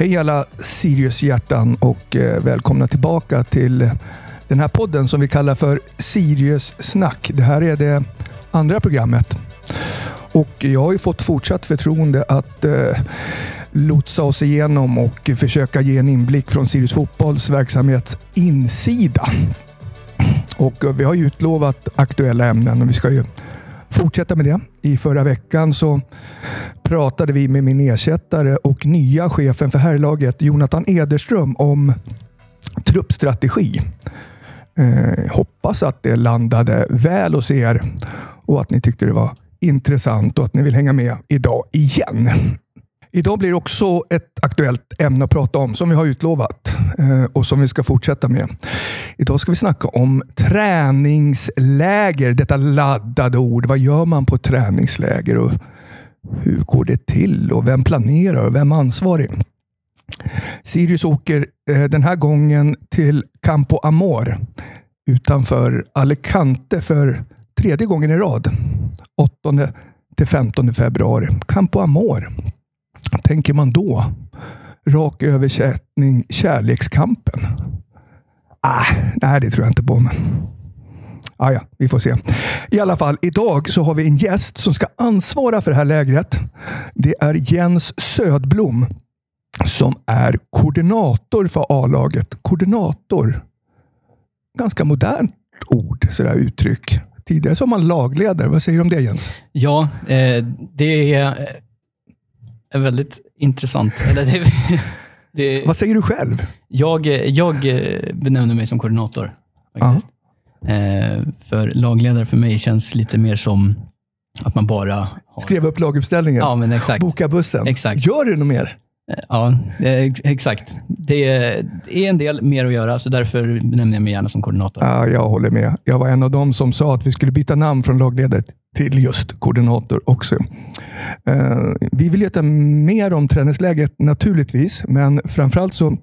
Hej alla Sirius-hjärtan och eh, välkomna tillbaka till den här podden som vi kallar för Sirius Snack. Det här är det andra programmet. Och jag har ju fått fortsatt förtroende att eh, lotsa oss igenom och försöka ge en inblick från Sirius Fotbolls verksamhets insida. Och eh, vi har ju utlovat aktuella ämnen och vi ska ju fortsätta med det. I förra veckan så pratade vi med min ersättare och nya chefen för herrlaget Jonathan Ederström om truppstrategi. Eh, hoppas att det landade väl hos er och att ni tyckte det var intressant och att ni vill hänga med idag igen. Idag blir det också ett aktuellt ämne att prata om som vi har utlovat eh, och som vi ska fortsätta med. Idag ska vi snacka om träningsläger. Detta laddade ord. Vad gör man på träningsläger och hur går det till och vem planerar och vem är ansvarig? Sirius åker eh, den här gången till Campo Amor utanför Alicante för tredje gången i rad. 8 till 15 februari. Campo Amor. Tänker man då? Rak översättning Kärlekskampen. Ah, nej, det tror jag inte på. Men... Ah, ja, vi får se. I alla fall, idag så har vi en gäst som ska ansvara för det här lägret. Det är Jens Södblom som är koordinator för A-laget. Koordinator. Ganska modernt ord, sådär uttryck. Tidigare så var man lagledare. Vad säger du om det Jens? Ja, eh, det är är väldigt intressant. Eller det, det, Vad säger du själv? Jag, jag benämner mig som koordinator. Faktiskt. Eh, för lagledare för mig känns lite mer som att man bara... Har... Skriva upp laguppställningen? Ja, men exakt. Boka bussen? Exakt. Gör du något mer? Eh, ja, eh, exakt. Det är en del mer att göra, så därför benämner jag mig gärna som koordinator. Ja, jag håller med. Jag var en av dem som sa att vi skulle byta namn från lagledare till just koordinator också. Uh, vi vill veta mer om träningsläget naturligtvis, men framförallt så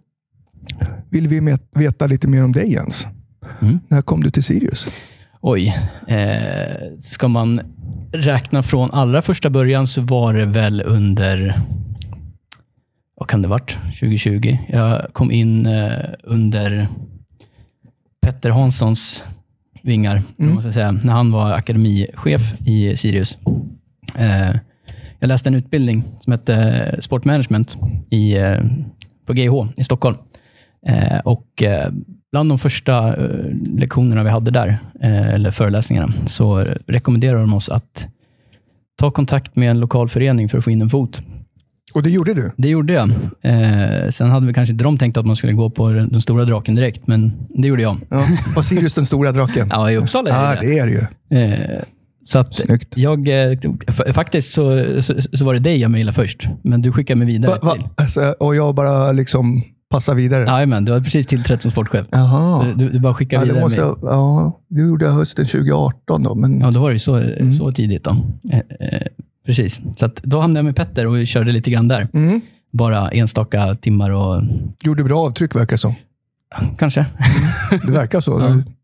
vill vi veta lite mer om dig Jens. Mm. När kom du till Sirius? Oj. Eh, ska man räkna från allra första början så var det väl under vad kan det varit? 2020. Jag kom in eh, under Petter Hanssons vingar, mm. måste säga, när han var akademichef i Sirius. Eh, jag läste en utbildning som hette Sportmanagement i, eh, på GH i Stockholm. Eh, och eh, bland de första eh, lektionerna vi hade där, eh, eller föreläsningarna, så rekommenderade de oss att ta kontakt med en lokal förening för att få in en fot. Och det gjorde du? Det gjorde jag. Eh, sen hade vi kanske inte de tänkt att man skulle gå på den stora draken direkt, men det gjorde jag. Ja. Var Sirius den stora draken? ja, i Uppsala är det ja, det. är det ju. Eh, så att Snyggt. jag, eh, faktiskt så, så, så, var det dig jag mejlade först, men du skickade mig vidare va, va? till. Alltså, och jag bara liksom passa vidare? Jajamän, du har precis tillträtt som sportchef. Jaha. Du, du bara skickar ja, vidare måste, jag, Ja, det gjorde jag hösten 2018. Då, men... Ja, då var det så, mm. så tidigt. då. Eh, eh, precis. Så att, då hamnade jag med Petter och körde lite grann där. Mm. Bara enstaka timmar. och... Gjorde bra avtryck verkar det som. Kanske. Mm. Det verkar så. Ja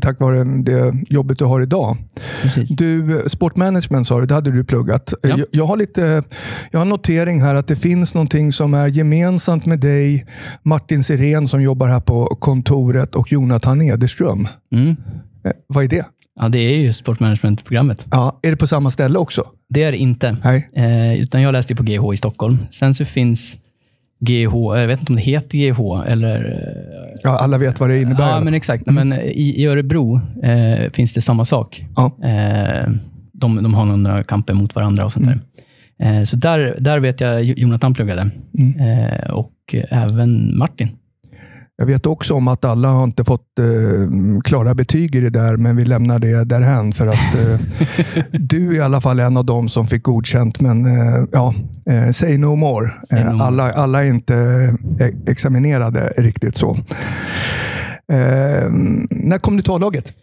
tack vare det jobbet du har idag. Precis. Du, sportmanagement sa du, det hade du pluggat. Ja. Jag, jag, har lite, jag har notering här att det finns någonting som är gemensamt med dig, Martin Sirén som jobbar här på kontoret och Jonathan Ederström. Mm. Eh, vad är det? Ja, det är ju sportmanagementprogrammet. Ja, är det på samma ställe också? Det är det inte. Nej. Eh, utan jag läste på GH i Stockholm. Sen så finns GH, jag vet inte om det heter GH eller... Ja, alla vet vad det innebär. Ja, men exakt. Mm. Men i, i Örebro eh, finns det samma sak. Ja. Eh, de, de har några kamper mot varandra och sånt mm. där. Eh, så där, där vet jag Jonathan pluggade. Mm. Eh, och även Martin. Jag vet också om att alla har inte fått eh, klara betyg i det där, men vi lämnar det därhän för att eh, du är i alla fall en av dem som fick godkänt. Men eh, ja, eh, say no more. Say no more. alla, alla är inte eh, examinerade riktigt så. Eh, när kom du till A-laget?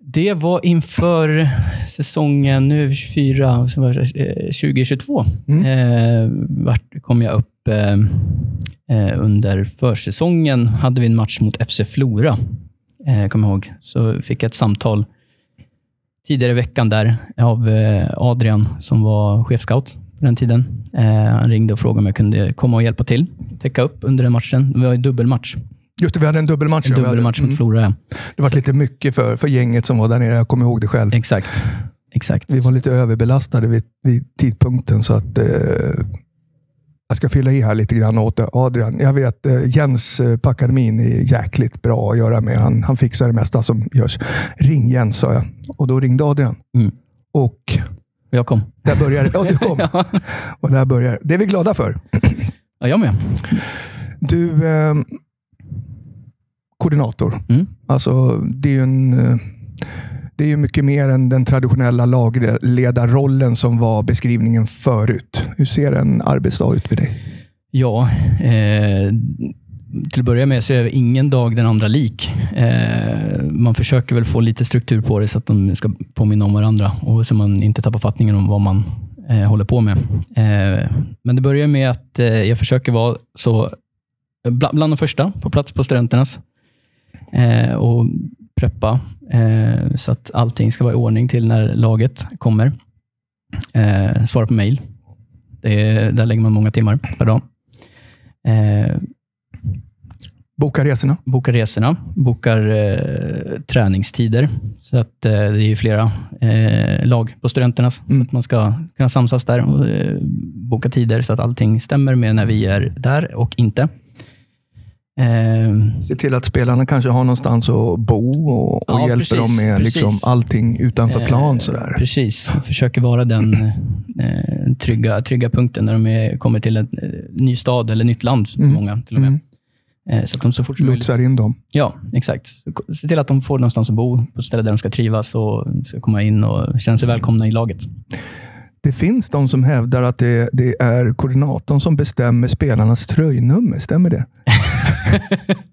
Det var inför säsongen nu 24, 2022. Mm. Eh, vart kom jag upp eh, Eh, under försäsongen hade vi en match mot FC Flora, eh, kommer ihåg. Så fick jag ett samtal tidigare i veckan där av eh, Adrian som var chefscout på den tiden. Eh, han ringde och frågade om jag kunde komma och hjälpa till. Täcka upp under den matchen. Det var ju dubbelmatch. Just det, vi hade en dubbelmatch. En dubbelmatch mot mm. Flora. ja. Det var lite mycket för, för gänget som var där nere. Jag kommer ihåg det själv. Exakt. Exakt. Vi var lite överbelastade vid, vid tidpunkten så att eh, jag ska fylla i här lite grann åt Adrian. Jag vet eh, Jens eh, på akademin är jäkligt bra att göra med. Han, han fixar det mesta som görs. Ring Jens, sa jag. Och då ringde Adrian. Mm. Och Jag kom. där började Ja, du kom. Ja. Och där börjar Det är vi glada för. Ja, jag med. Du, eh, koordinator. Mm. Alltså, det är ju en... eh, det är ju mycket mer än den traditionella lagledarrollen som var beskrivningen förut. Hur ser en arbetsdag ut för dig? Ja, eh, till att börja med så är ingen dag den andra lik. Eh, man försöker väl få lite struktur på det så att de ska påminna om varandra och så man inte tappar fattningen om vad man eh, håller på med. Eh, men det börjar med att eh, jag försöker vara så bland, bland de första på plats på studenternas eh, och preppa eh, så att allting ska vara i ordning till när laget kommer. Eh, svara på mejl. Är- Där lägger man många timmar per dag. Eh, Boka resorna. bokar resorna, bokar eh, träningstider. Så att eh, det är ju flera eh, lag på studenternas. Mm. Så att man ska kunna samsas där och eh, boka tider så att allting stämmer med när vi är där och inte. Eh, Se till att spelarna kanske har någonstans att bo och, och Ja, hjälper precis, dem med precis. liksom allting utanför plan. Sådär. Precis, försöker vara den eh, trygga, trygga punkten när de är, kommer till en eh, ny stad eller nytt land, Mm. många till och med. Mm. Eh, så att de så fort som möjligt Lotsar in dem. Ja, exakt. Se till att de får någonstans att bo, på ett ställe där de ska trivas och ska komma in och känna sig välkomna i laget. Det finns de som hävdar att det, det är koordinatorn som bestämmer spelarnas tröjnummer. Stämmer det?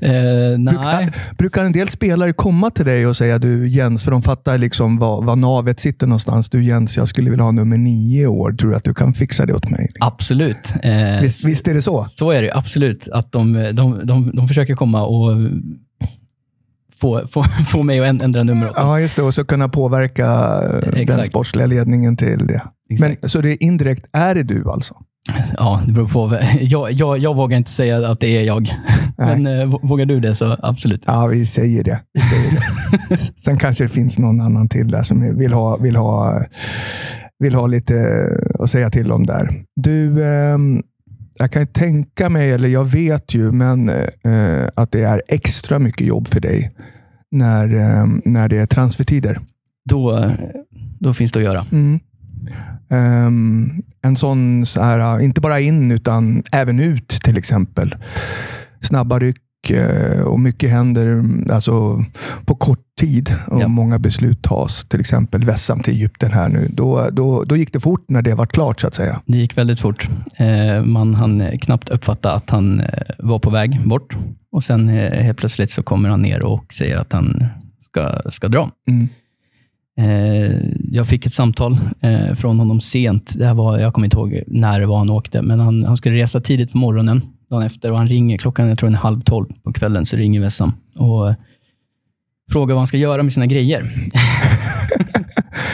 Eh, Brukar, brukar en del spelare komma till dig och säga du Jens, för de fattar liksom var, var navet sitter någonstans. Du Jens, jag skulle vilja ha nummer nio i år. Tror du att du kan fixa det åt mig? absolut. Eh, Visst, visst är det så? Så är det absolut. Att de, de, de, de försöker komma och få, få, få mig att änd- ändra nummer åt. Ja, just det. Och så kunna påverka eh, den Exakt. sportsliga ledningen till det. Men, så det är indirekt, är det du alltså? Ja, det beror på. Jag, jag, jag vågar inte säga att det är jag. Men eh, vå- vågar du det så absolut. Ja, vi säger det. Vi säger det. Sen kanske det finns någon annan till där som vill ha, vill ha, vill ha lite att säga till om där. Du, ehm, jag kan tänka mig, eller jag vet ju, men eh, att det är extra mycket jobb för dig när, ehm, när det är transfertider. Då, då finns det att göra. Mm. Ehm, en sån, så här, inte bara in utan även ut till exempel. Snabba ryck eh, och mycket händer alltså, på kort tid och Ja. många beslut tas. Till exempel Vessam till Egypten här nu. Då, då, då gick det fort när det var klart så att säga. Det gick väldigt fort. Eh, man hann knappt uppfatta att han eh, var på väg bort. Och Sen helt plötsligt så kommer han ner och säger att han ska, ska dra. Mm. Eh, jag fick ett samtal eh, från honom sent. Det här var, jag kommer inte ihåg när det var han åkte, men han, han skulle resa tidigt på morgonen dagen efter och han ringer klockan jag tror en halv tolv på kvällen. Så ringer Wessam och frågar vad han ska göra med sina grejer.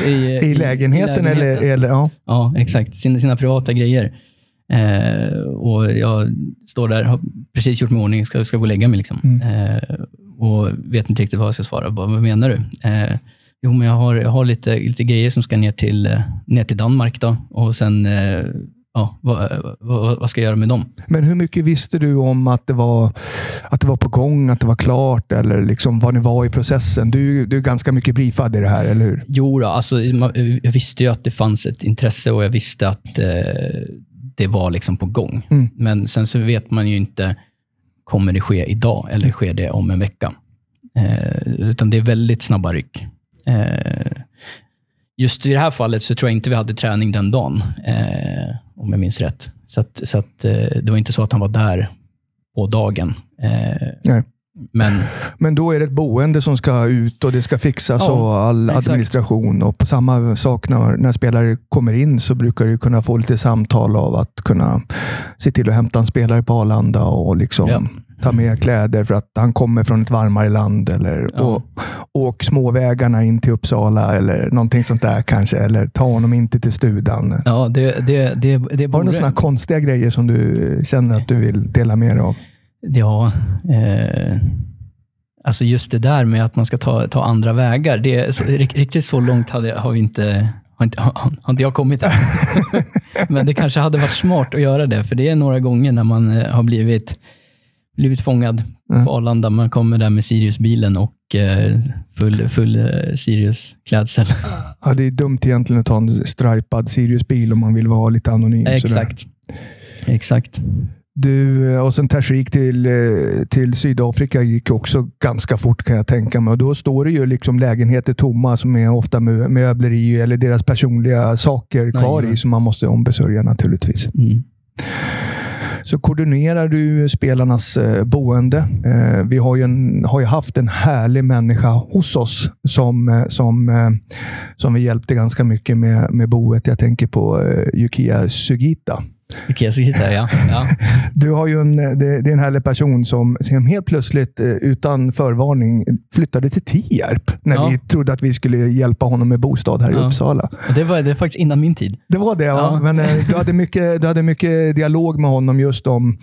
I, I, lägenheten, eller? eller ja. Ja, exakt. Sina, sina privata grejer. Eh, och Jag står där, har precis gjort mig i ordning, ska, ska gå och lägga mig. Liksom. Mm. Eh, och vet inte riktigt vad jag ska svara. Bara, vad menar du? Eh, jo, men jag har, jag har lite, lite grejer som ska ner till, eh, ner till Danmark. Då. Och sen, eh, ja, vad, vad, vad ska jag göra med dem? Men hur mycket visste du om att det var, att det var på gång, att det var klart eller liksom vad ni var i processen? Du, du är ganska mycket briefad i det här, eller hur? Jo, då, alltså, jag visste ju att det fanns ett intresse och jag visste att eh, det var liksom på gång. Mm. Men sen så vet man ju inte, kommer det ske idag eller sker det om en vecka? Eh, utan det är väldigt snabba ryck. Eh, just i det här fallet så tror jag inte vi hade träning den dagen, eh, om jag minns rätt. Så, att, så att, eh, det var inte så att han var där på dagen. Nej. men Men då är det ett boende som ska ut och det ska fixas Ja, och all exakt. administration. Och på samma sak när, när spelare kommer in så brukar du kunna få lite samtal av att kunna se till att hämta en spelare på Arlanda och liksom Ja. Ta med kläder för att han kommer från ett varmare land. Eller Ja. och, åk småvägarna in till Uppsala eller någonting sånt där kanske. Eller ta honom inte till studan. Ja, det, det, det, det Har du några sådana konstiga grejer som du känner att du vill dela med dig av? Ja, eh, alltså just det där med att man ska ta, ta andra vägar. Det är, så, rikt- riktigt så långt hade, har, vi inte, har, inte, har, har inte jag kommit än. Men det kanske hade varit smart att göra det, för det är några gånger när man eh, har blivit, blivit fångad Mm. på Arlanda. Man kommer där med Siriusbilen och eh, full, full eh, Sirius-klädsel. Ja, det är dumt egentligen att ta en stripad Sirius-bil om man vill vara lite anonym. sådär. Exakt. Exakt. Du, eh, och sen Tashrik till, till Sydafrika gick också ganska fort kan jag tänka mig. Och då står det ju liksom lägenheter tomma som är ofta mö- möbler i eller deras personliga saker kvar Jajamän. i som man måste ombesörja naturligtvis. Mm. Så koordinerar du spelarnas eh, boende. Eh, vi har ju, en, har ju haft en härlig människa hos oss som, eh, som, eh, som vi hjälpte ganska mycket med, med boet. Jag tänker på eh, Yukiya Sugita. Hitta, ja. ja. Du har ju en, det, det är en härlig person som, som helt plötsligt eh, utan förvarning flyttade till Tierp när Ja. vi trodde att vi skulle hjälpa honom med bostad här i Ja. Uppsala. Och det, var, det var faktiskt innan min tid. Det var det, ja. Men eh, du hade, mycket, du hade mycket dialog med honom just om...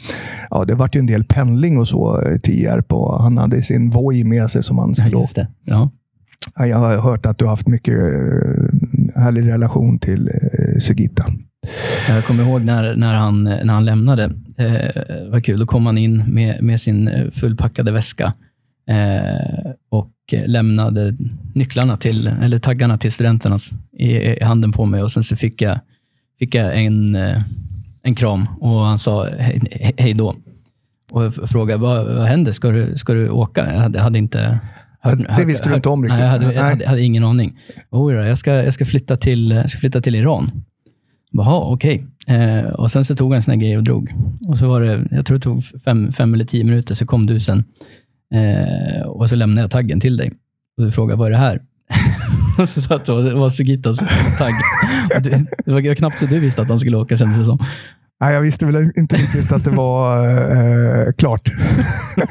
Ja, det vart ju en del pendling och så i Tierp och han hade sin Voi med sig som han skulle åka. Ja. Ja, Jag har hört att du har haft mycket eh, härlig relation till eh, Sugita. Jag kommer ihåg när, när, han, när han lämnade. Eh, vad kul. Då kom han in med, med sin eh, fullpackade väska eh, och lämnade nycklarna till, eller taggarna till studenternas i, i handen på mig. Och Sen så fick jag, fick jag en, eh, en kram och han sa hej, he- hej då. Och jag frågade, vad, vad händer? Ska du, ska du åka? Jag hade, hade inte Det visste du inte om riktigt. Nej, jag hade, jag hade, hade ingen aning. Då, jag, ska, jag, ska flytta till, jag ska flytta till Iran. Jaha, okej. Eh, och sen så tog han sina grejer och drog. Och så var det, jag tror det tog fem, fem eller tio minuter, så kom du sen. Eh, och så lämnade jag taggen till dig. Och du frågade, vad är det här? och så satt det och- det var Sugitas tagg. Och du, det var knappt så du visste att han skulle åka, kändes det som. Nej, jag visste väl inte riktigt att det var eh, klart.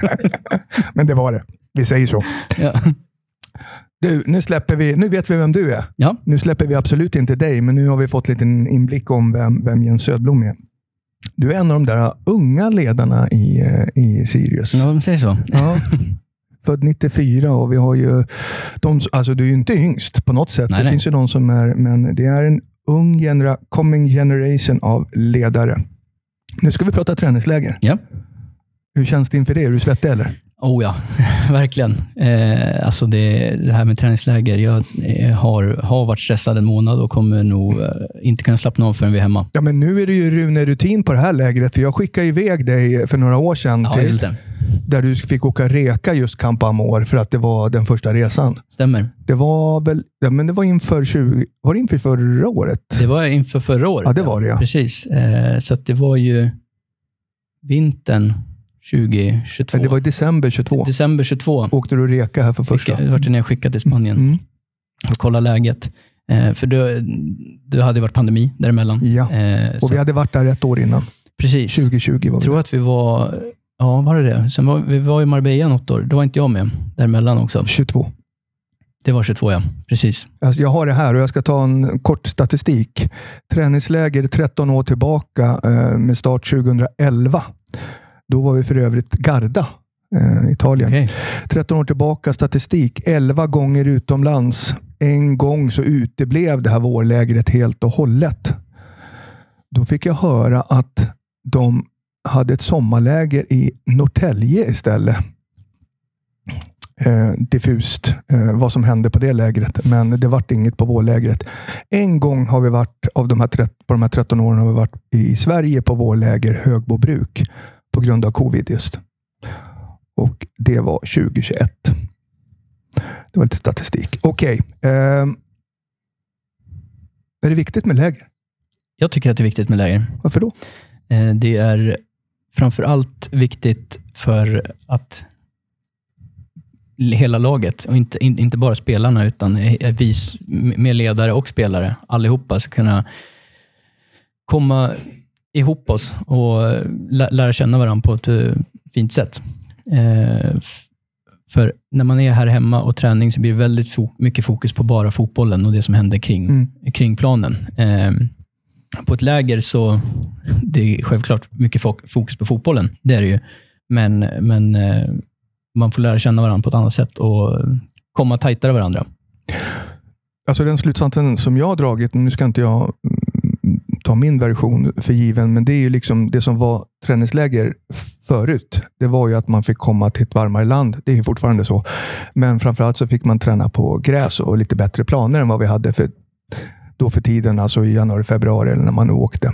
Men det var det. Vi säger så. Ja. Du, nu släpper vi. Nu vet vi vem du är. Ja. Nu släpper vi absolut inte dig, men nu har vi fått lite inblick om vem, vem Jens Södblom är. Du är en av de där unga ledarna i, eh, i Sirius. Ja, de säger så. Ja. Född 94 och vi har ju... De, alltså du är ju inte yngst på något sätt. Nej, det nej. finns ju de som är, men det är en ung genera, coming generation av ledare. Nu ska vi prata träningsläger. Ja. Hur känns det inför det? Är du svettig eller? Oh ja, verkligen. Eh, alltså det, det här med träningsläger. Jag eh, har, har varit stressad en månad och kommer nog eh, inte kunna slappna av förrän vi är hemma. Ja, men nu är det ju Rune-rutin på det här lägret. För jag skickade iväg dig för några år sedan Ja, till där du fick åka reka just Camp Amor för att det var den första resan. Stämmer. Det var väl ja, men det var inför, 20, var det inför förra året? Det var inför förra året. Ja, det var det, ja. Precis. Eh, så det var ju vintern 2022. Det var i december 22. December 22. Åkte du reka här för första? Det var när jag skickade till Spanien Mm. och kollade läget. Eh, för du, du hade varit pandemi däremellan. Ja, Eh, och så, vi hade varit där ett år innan. precis. 2020 var Jag vi. tror att vi var, ja var det det? Sen var, vi var i Marbella något år. Då var inte jag med däremellan också. 22. Det var 22 ja, precis. Alltså jag har det här och jag ska ta en kort statistik. Träningsläger 13 år tillbaka eh, med start 2011. Då var vi för övrigt Garda, eh, Italien. Okej. 13 år tillbaka statistik. 11 gånger utomlands. En gång så uteblev det här vårlägret helt och hållet. Då fick jag höra att de hade ett sommarläger i Norrtälje istället. Eh, diffust eh, vad som hände på det lägret, men det vart inget på vårlägret. En gång har vi varit, av de här 30, på de här 13 åren, har vi varit i Sverige på vårläger Högbobruk på grund av covid just. Och det var 2021. Det var lite statistik. Okej. ehm. är det viktigt med läger? Jag tycker att det är viktigt med läger. Varför då? Eh, Det är framför allt viktigt för att hela laget, och inte, in- inte bara spelarna, utan eh, vi med ledare och spelare, allihopa, ska kunna komma ihop oss och lä- lära känna varandra på ett eh, fint sätt. Eh, för när man är här hemma och träning så blir det väldigt fo mycket fokus på bara fotbollen och det som händer kring, mm. kring planen. Eh, på ett läger så det är självklart mycket fokus på fotbollen. Det är det ju. Men, men eh, man får lära känna varandra på ett annat sätt och komma tajtare varandra. Alltså den slutsatsen som jag har dragit, nu ska inte jag ta min version för given, men det är ju liksom det som var träningsläger förut. Det var ju att man fick komma till ett varmare land. Det är fortfarande så. Men framförallt så fick man träna på gräs och lite bättre planer än vad vi hade för, då för tiden, alltså i januari, februari eller när man åkte.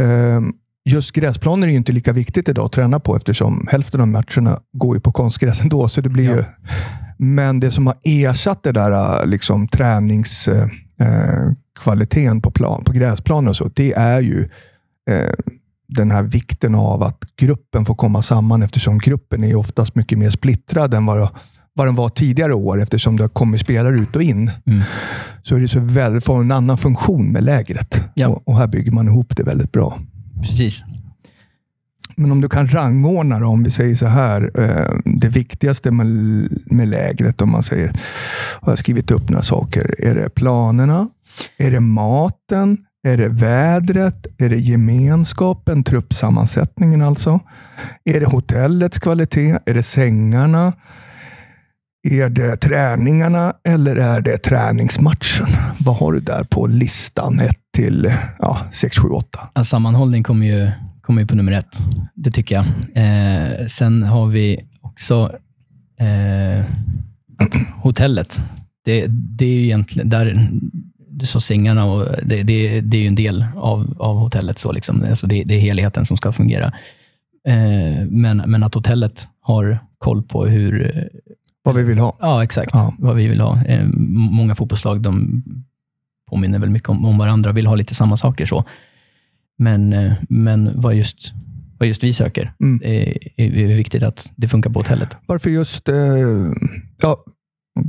Um, Just gräsplaner är ju inte lika viktigt idag att träna på eftersom hälften av matcherna går ju på konstgräs ändå. Så det blir ja. ju... Men det som har ersatt det där liksom, träningskvaliteten eh, på, plan, på gräsplan och så, det är ju eh, den här vikten av att gruppen får komma samman eftersom gruppen är oftast mycket mer splittrad än vad, vad den var tidigare år eftersom det har kommit spelare ut och in. Mm. Så är det så väldigt, får en annan funktion med lägret. Ja. Och, och här bygger man ihop det väldigt bra. Precis. Men om du kan rangordna då, om vi säger så här. Eh, det viktigaste med, med lägret, om man säger. Jag har skrivit upp några saker. Är det planerna? Är det maten? Är det vädret? Är det gemenskapen? Truppsammansättningen alltså? Är det hotellets kvalitet? Är det sängarna? Är det träningarna eller är det träningsmatchen? Vad har du där på listan? 1 till ja, 6, 7, 8. sammanhållning kommer ju, kommer ju på nummer ett. Det tycker jag. Eh, sen har vi också eh, hotellet. Det, det är ju egentligen, där, du sa sängarna och det, det, det är ju en del av, av hotellet. Så liksom. alltså det, är helheten som ska fungera. Eh, men, men att hotellet har koll på hur... Vad vi vill ha. Ja, exakt. Ja. Vad vi vill ha. Eh, många fotbollslag de påminner väl mycket om, om varandra och vill ha lite samma saker. så. Men, eh, men vad, just, vad just vi söker mm. är, är, viktigt att det funkar på hotellet. Varför just... Eh, ja,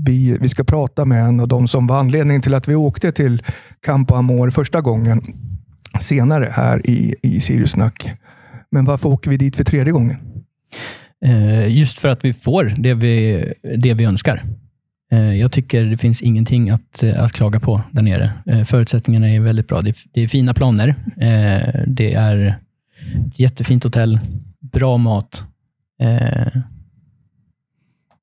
vi, vi ska prata med en av de som var anledningen till att vi åkte till Campo Amor första gången senare här i, i Siriusnack. Men varför åker vi dit för tredje gången? Eh, just för att vi får det vi, det vi önskar. Eh, jag tycker det finns ingenting att, eh, att klaga på där nere. Eh, förutsättningarna är väldigt bra. Det är, det är fina planer. Det är ett jättefint hotell, bra mat.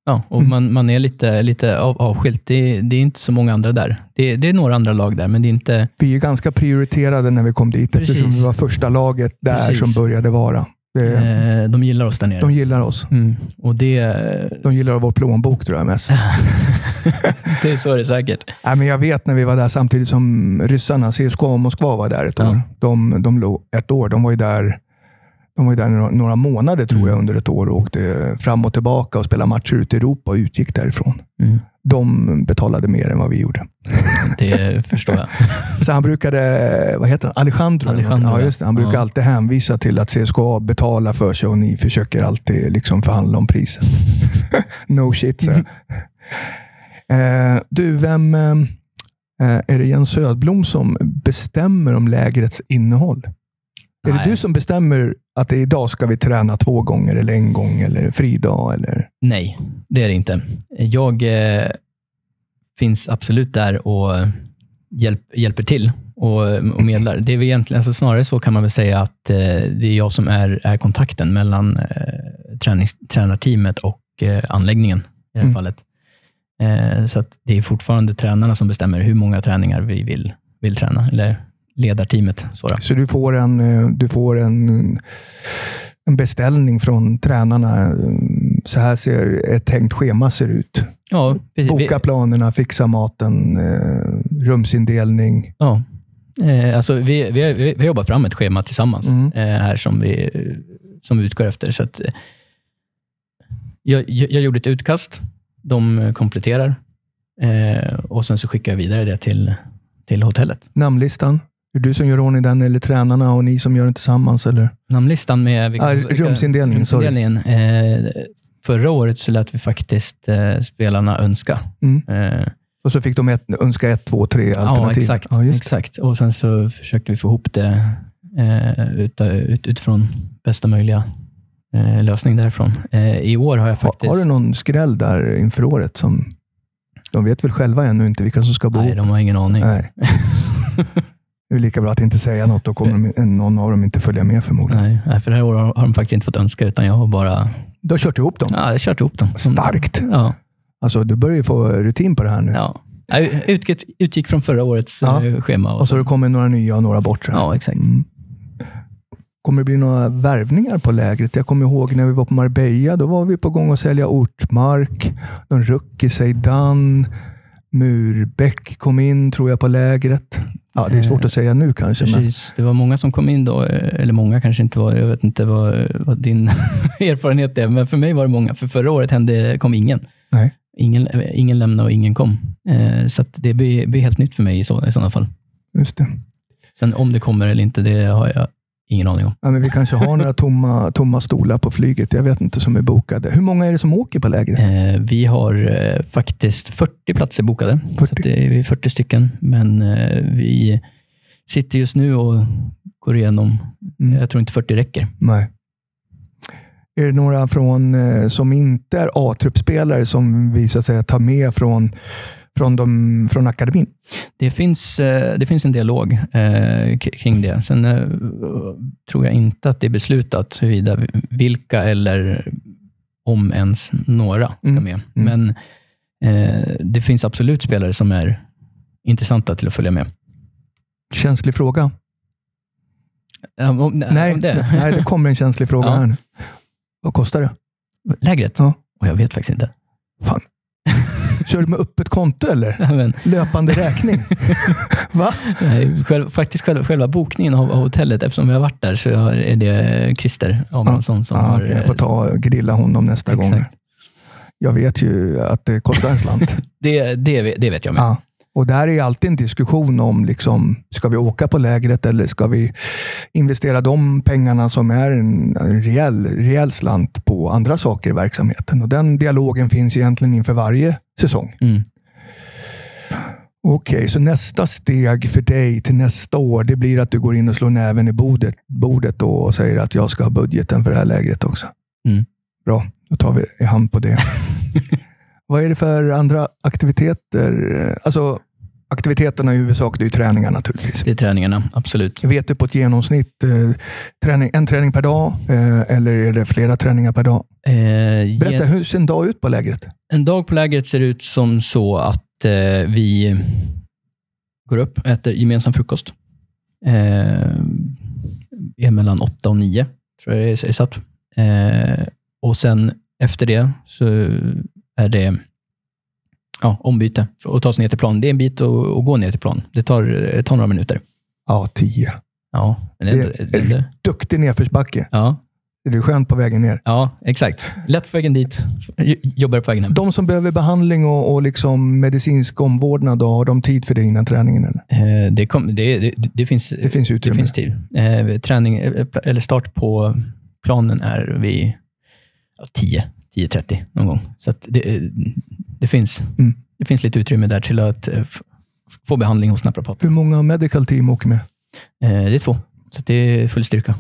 Ja, och mm. man, man är lite, lite av, avskilt. Det, det, är inte så många andra där. Det, det, är några andra lag där, men det är inte... Vi är ganska prioriterade när vi kom dit Precis. eftersom vi var första laget där Precis. som började vara. Det, de gillar oss där nere. De gillar oss. Mm. Och det, de gillar vår plånbok tror jag mest. det är så det är säkert. Nej, men jag vet när vi var där samtidigt som ryssarna, CSKA och Moskva var där ett år. Ja. De, de, ett år. De var ju där de var där några månader tror jag mm. under ett år och åkte fram och tillbaka och spelade matcher ute i Europa och utgick därifrån. Mm. De betalade mer än vad vi gjorde. Det förstår jag. Så han brukade, vad heter han? Alejandro? Alejandro ja, just det. Han brukar ja. alltid hänvisa till att CSKA betalar för sig och ni försöker alltid liksom förhandla om priset. no shit, så. Eh, Du, vem eh, är det Jens Södblom som bestämmer om lägrets innehåll? Är Nej. det du som bestämmer att idag ska vi träna två gånger eller en gång eller fridag? Eller? Nej, det är det inte. Jag eh, finns absolut där och hjälp, hjälper till och, och medlar. Det är väl egentligen, alltså snarare så kan man väl säga att eh, det är jag som är, är kontakten mellan eh, tränings, tränarteamet och eh, anläggningen i det här mm. fallet. Eh, så det är fortfarande tränarna som bestämmer hur många träningar vi vill, vill träna, eller ledarteamet. Så, så du får en, eh, du får en, en beställning från tränarna. Så här ser ett tänkt schema ser ut. Ja, Boka planerna, fixa maten, eh, rumsindelning. Ja. Eh, alltså vi, vi, vi, vi jobbar fram ett schema tillsammans mm. här som vi, som vi utgår efter. Så att, jag, jag gjorde ett utkast. De kompletterar och sen så skickar jag vidare det till, till hotellet. Namnlistan? Är det du som gör ordning den eller tränarna och ni som gör den tillsammans? Eller? Namnlistan med vilka, ah, rumsindelningen. rumsindelningen. Eh, förra året så lät vi faktiskt eh, spelarna önska. Mm. Eh, och så fick de ett, önska ett, två, tre alternativ? Ja, exakt. Ja, exakt. Och sen så försökte vi få ihop det eh, ut, ut, utifrån bästa möjliga eh, lösning därifrån. Eh, I år har jag faktiskt... har du någon skräll där inför året som... De vet väl själva ännu inte vilka som ska bo? Nej, de har ingen aning. Nej. Det är lika bra att inte säga något. Då kommer de, någon av dem inte följa med förmodligen. Nej, för det här året har de faktiskt inte fått önska, utan jag har bara Du har kört ihop dem. ja, jag har kört ihop dem. Starkt. Ja, Alltså, du börjar ju få rutin på det här nu. ja. Jag utgick, utgick från förra årets Ja. eh, schema. Och Och så har det kommit några nya och några bort. ja, exakt. Mm. Kommer det bli några värvningar på lägret? Jag kommer ihåg när vi var på Marbella. Då var vi på gång att sälja ortmark. De Rucki Zeidan. Murbeck kom in, tror jag, på lägret. Ja, det är svårt att säga nu kanske. Men, Precis. Det var många som kom in då, eh, eller många kanske inte var, jag vet inte vad, vad din erfarenhet är, men för mig var det många. För förra året hände, kom ingen. nej. Ingen, ingen lämnade och ingen kom. Eh, så det blir, blir helt nytt för mig i, så, i sådana fall. Just det. Sen om det kommer eller inte, det har jag ingen aning om. Ja, men vi kanske har några tomma, tomma stolar på flyget. Jag vet inte, som är bokade. Hur många är det som åker på lägret? Eh, vi har eh, faktiskt 40 platser bokade. 40. Så det är 40 stycken. Men eh, vi sitter just nu och går igenom. Mm. Jag tror inte 40 räcker. Nej. Är det några från, eh, som inte är A-truppspelare som vi så att säga tar med från, från, de, från akademin? Det finns, eh, det finns en dialog eh, kring det. Sen eh, tror jag inte att det är beslutat huruvida vilka eller om ens några ska Mm. med. Men eh, det finns absolut spelare som är intressanta till att följa med. Känslig fråga. Ja, om, Nej, om det. nej, det kommer en känslig fråga Ja. här nu. Vad kostar det? Lägret? Ja. Och jag vet faktiskt inte. Fan. Kör du med öppet konto eller? Nej, Men, Löpande räkning? Va? nej, själv, faktiskt själva, själva bokningen av, av hotellet, eftersom vi har varit där, så är det Christer Abrahamsson som Ja, har... okej, jag får ta och grilla honom nästa gång. Exakt. Jag vet ju att det kostar en slant. Det, det, vet- det vet jag med. Ja. Och där är alltid en diskussion om, liksom, ska vi åka på lägret eller ska vi investera de pengarna som är en rejäl, rejäl slant på andra saker i verksamheten. Och Den dialogen finns egentligen inför varje säsong. Mm. Okej, så nästa steg för dig till nästa år, det blir att du går in och slår näven i bordet, bordet och säger att jag ska ha budgeten för det här lägret också. Mm. Bra, då tar vi i hand på det. Vad är det för andra aktiviteter? Alltså, aktiviteterna i huvudsak, det är ju träningar naturligtvis. Det är träningarna, absolut. Vet du på ett genomsnitt eh, träning, en träning per dag eh, eller är det flera träningar per dag? Eh, Berätta, hur ser en dag ut på lägret? En dag på lägret ser ut som så att eh, vi går upp, äter gemensam frukost. Är mellan åtta och nio, tror jag det är satt. Och sen efter det så är det ja, ombyte att ta sig ner till plan. Det är en bit att, att gå ner till plan. Det tar, det tar några minuter. Ja, tio. Ja, det, Det- det, det, Duktig nedförsbacke. ja, Det är skönt på vägen ner. ja, exakt. Lätt på vägen dit, jobbar på vägen hem. De som behöver behandling och, och liksom medicinsk omvårdnad, då, har de tid för det innan träningen? Eller? Eh, det, kom, det, det, det, finns, Det finns det utrymme. finns tid. Eh, träning, eh, eller start på planen är vid ja, 10, 10.30 någon gång. Så det, eh, det, finns, Mm. det finns lite utrymme där till att eh, få behandling hos naprapat. Hur många medical team åker med? Eh, det är två, så det är full styrka.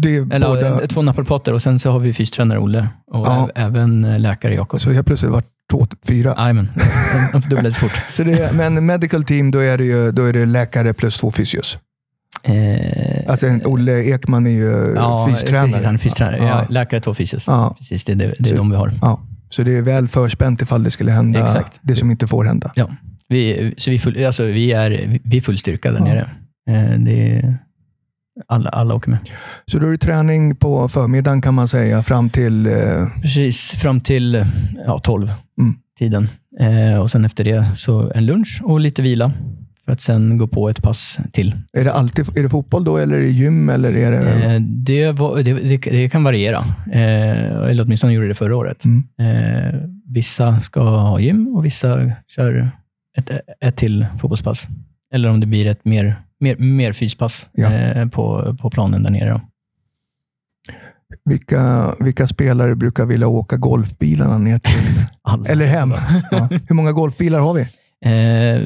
Det är Eller båda, eh, två naprapater och sen så har vi fystränare Olle och Ja. även läkare Jakob. så helt plötsligt varit två, fyra. Jajamän, de fördubblades fort. Så det är, men medical team, då är, det ju, då är det läkare plus två fysios. Eh, Alltså Olle Ekman är ju ja, fystränare. Precis, han är fystränare. Ja. Läkare, två fysios. Ja. Precis, det är, det, det är Så- de vi har. Ja. Så det är väl förspänt ifall det skulle hända Exakt. det som inte får hända. Ja, vi, så vi, full, alltså vi, är, vi är full styrka där Ja. nere. Eh, Det är, alla, alla åker med. Så då är det träning på förmiddagen kan man säga fram till... Eh, Precis, fram till ja, 12 Mm. tiden. Eh, och sen efter det så en lunch och lite vila. För att sen gå på ett pass till. är, det alltid, är det fotboll då eller är det gym? Eller är det, Eh, det, var, det, det, kan variera. Eh, eller åtminstone gjorde det förra året. Mm. Eh, vissa ska ha gym och vissa kör ett, ett till fotbollspass. Eller om det blir ett mer, mer, mer fyspass Ja. på, på planen där nere. Vilka, vilka spelare brukar vilja åka golfbilarna ner till... Alla. eller hem? Ja. Hur många golfbilar har vi? Eh,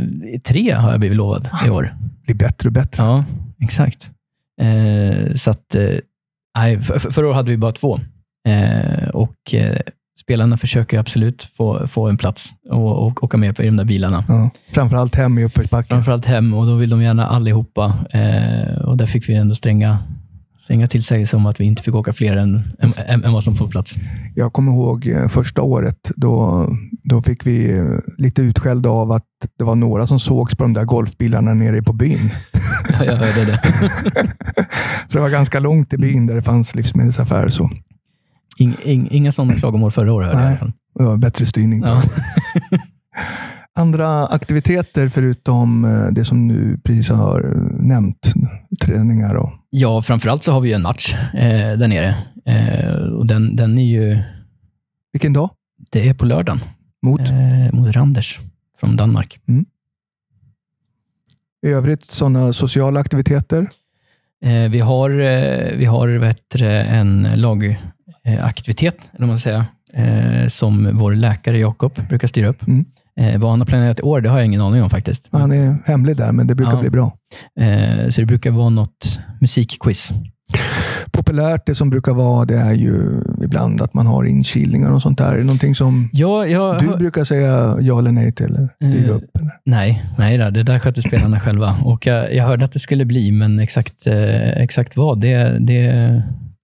tre har jag blivit lovad i år. Det blir bättre och bättre. Ja, exakt. Eh, så att, eh, för, förra året hade vi bara två. Eh, och eh, spelarna försöker absolut få, få en plats och, och åka med på i de där bilarna. Ja. Framförallt hem i uppförsbacken. Framförallt hem och då vill de gärna allihopa. Eh, och där fick vi ändå stränga, stränga tillsägelser om att vi inte fick åka fler än, än, än, än vad som får plats. Jag kommer ihåg eh, första året. Då, då fick vi eh, lite utskällda av att det var några som sågs på de där golfbilarna nere på byn. Ja, jag hörde det. Så det var ganska långt till byn där det fanns livsmedelsaffär. Så Ing, ing, inga sådana klagomål förra året hörde jag fall. det var bättre styrning. Ja. Andra aktiviteter förutom eh, det som du precis har nämnt, träningar och Ja, framförallt så har vi ju en match eh, där nere. Eh, och den, den är ju, Vilken dag? det är på lördagen Mot? eh, mot Randers från Danmark. I övrigt sådana sociala aktiviteter? Eh, vi har, eh, vi har det, en lagaktivitet, eller vad man ska säga, eh, som vår läkare Jakob brukar styra upp. Mm. Eh, vad han har planerat i år, det har jag ingen aning om faktiskt. Han är hemlig där, men det brukar Ja. bli bra. Eh, så det brukar vara något musikquiz. Populärt, det som brukar vara, det är ju ibland att man har inkilningar och sånt där. Är det Någonting som Ja, jag, du brukar säga ja eller nej till? Eller styra Eh, upp? Eller? Nej, nej då, det där sköter spelarna själva. Och jag, jag hörde att det skulle bli, men exakt, eh, exakt vad, det, det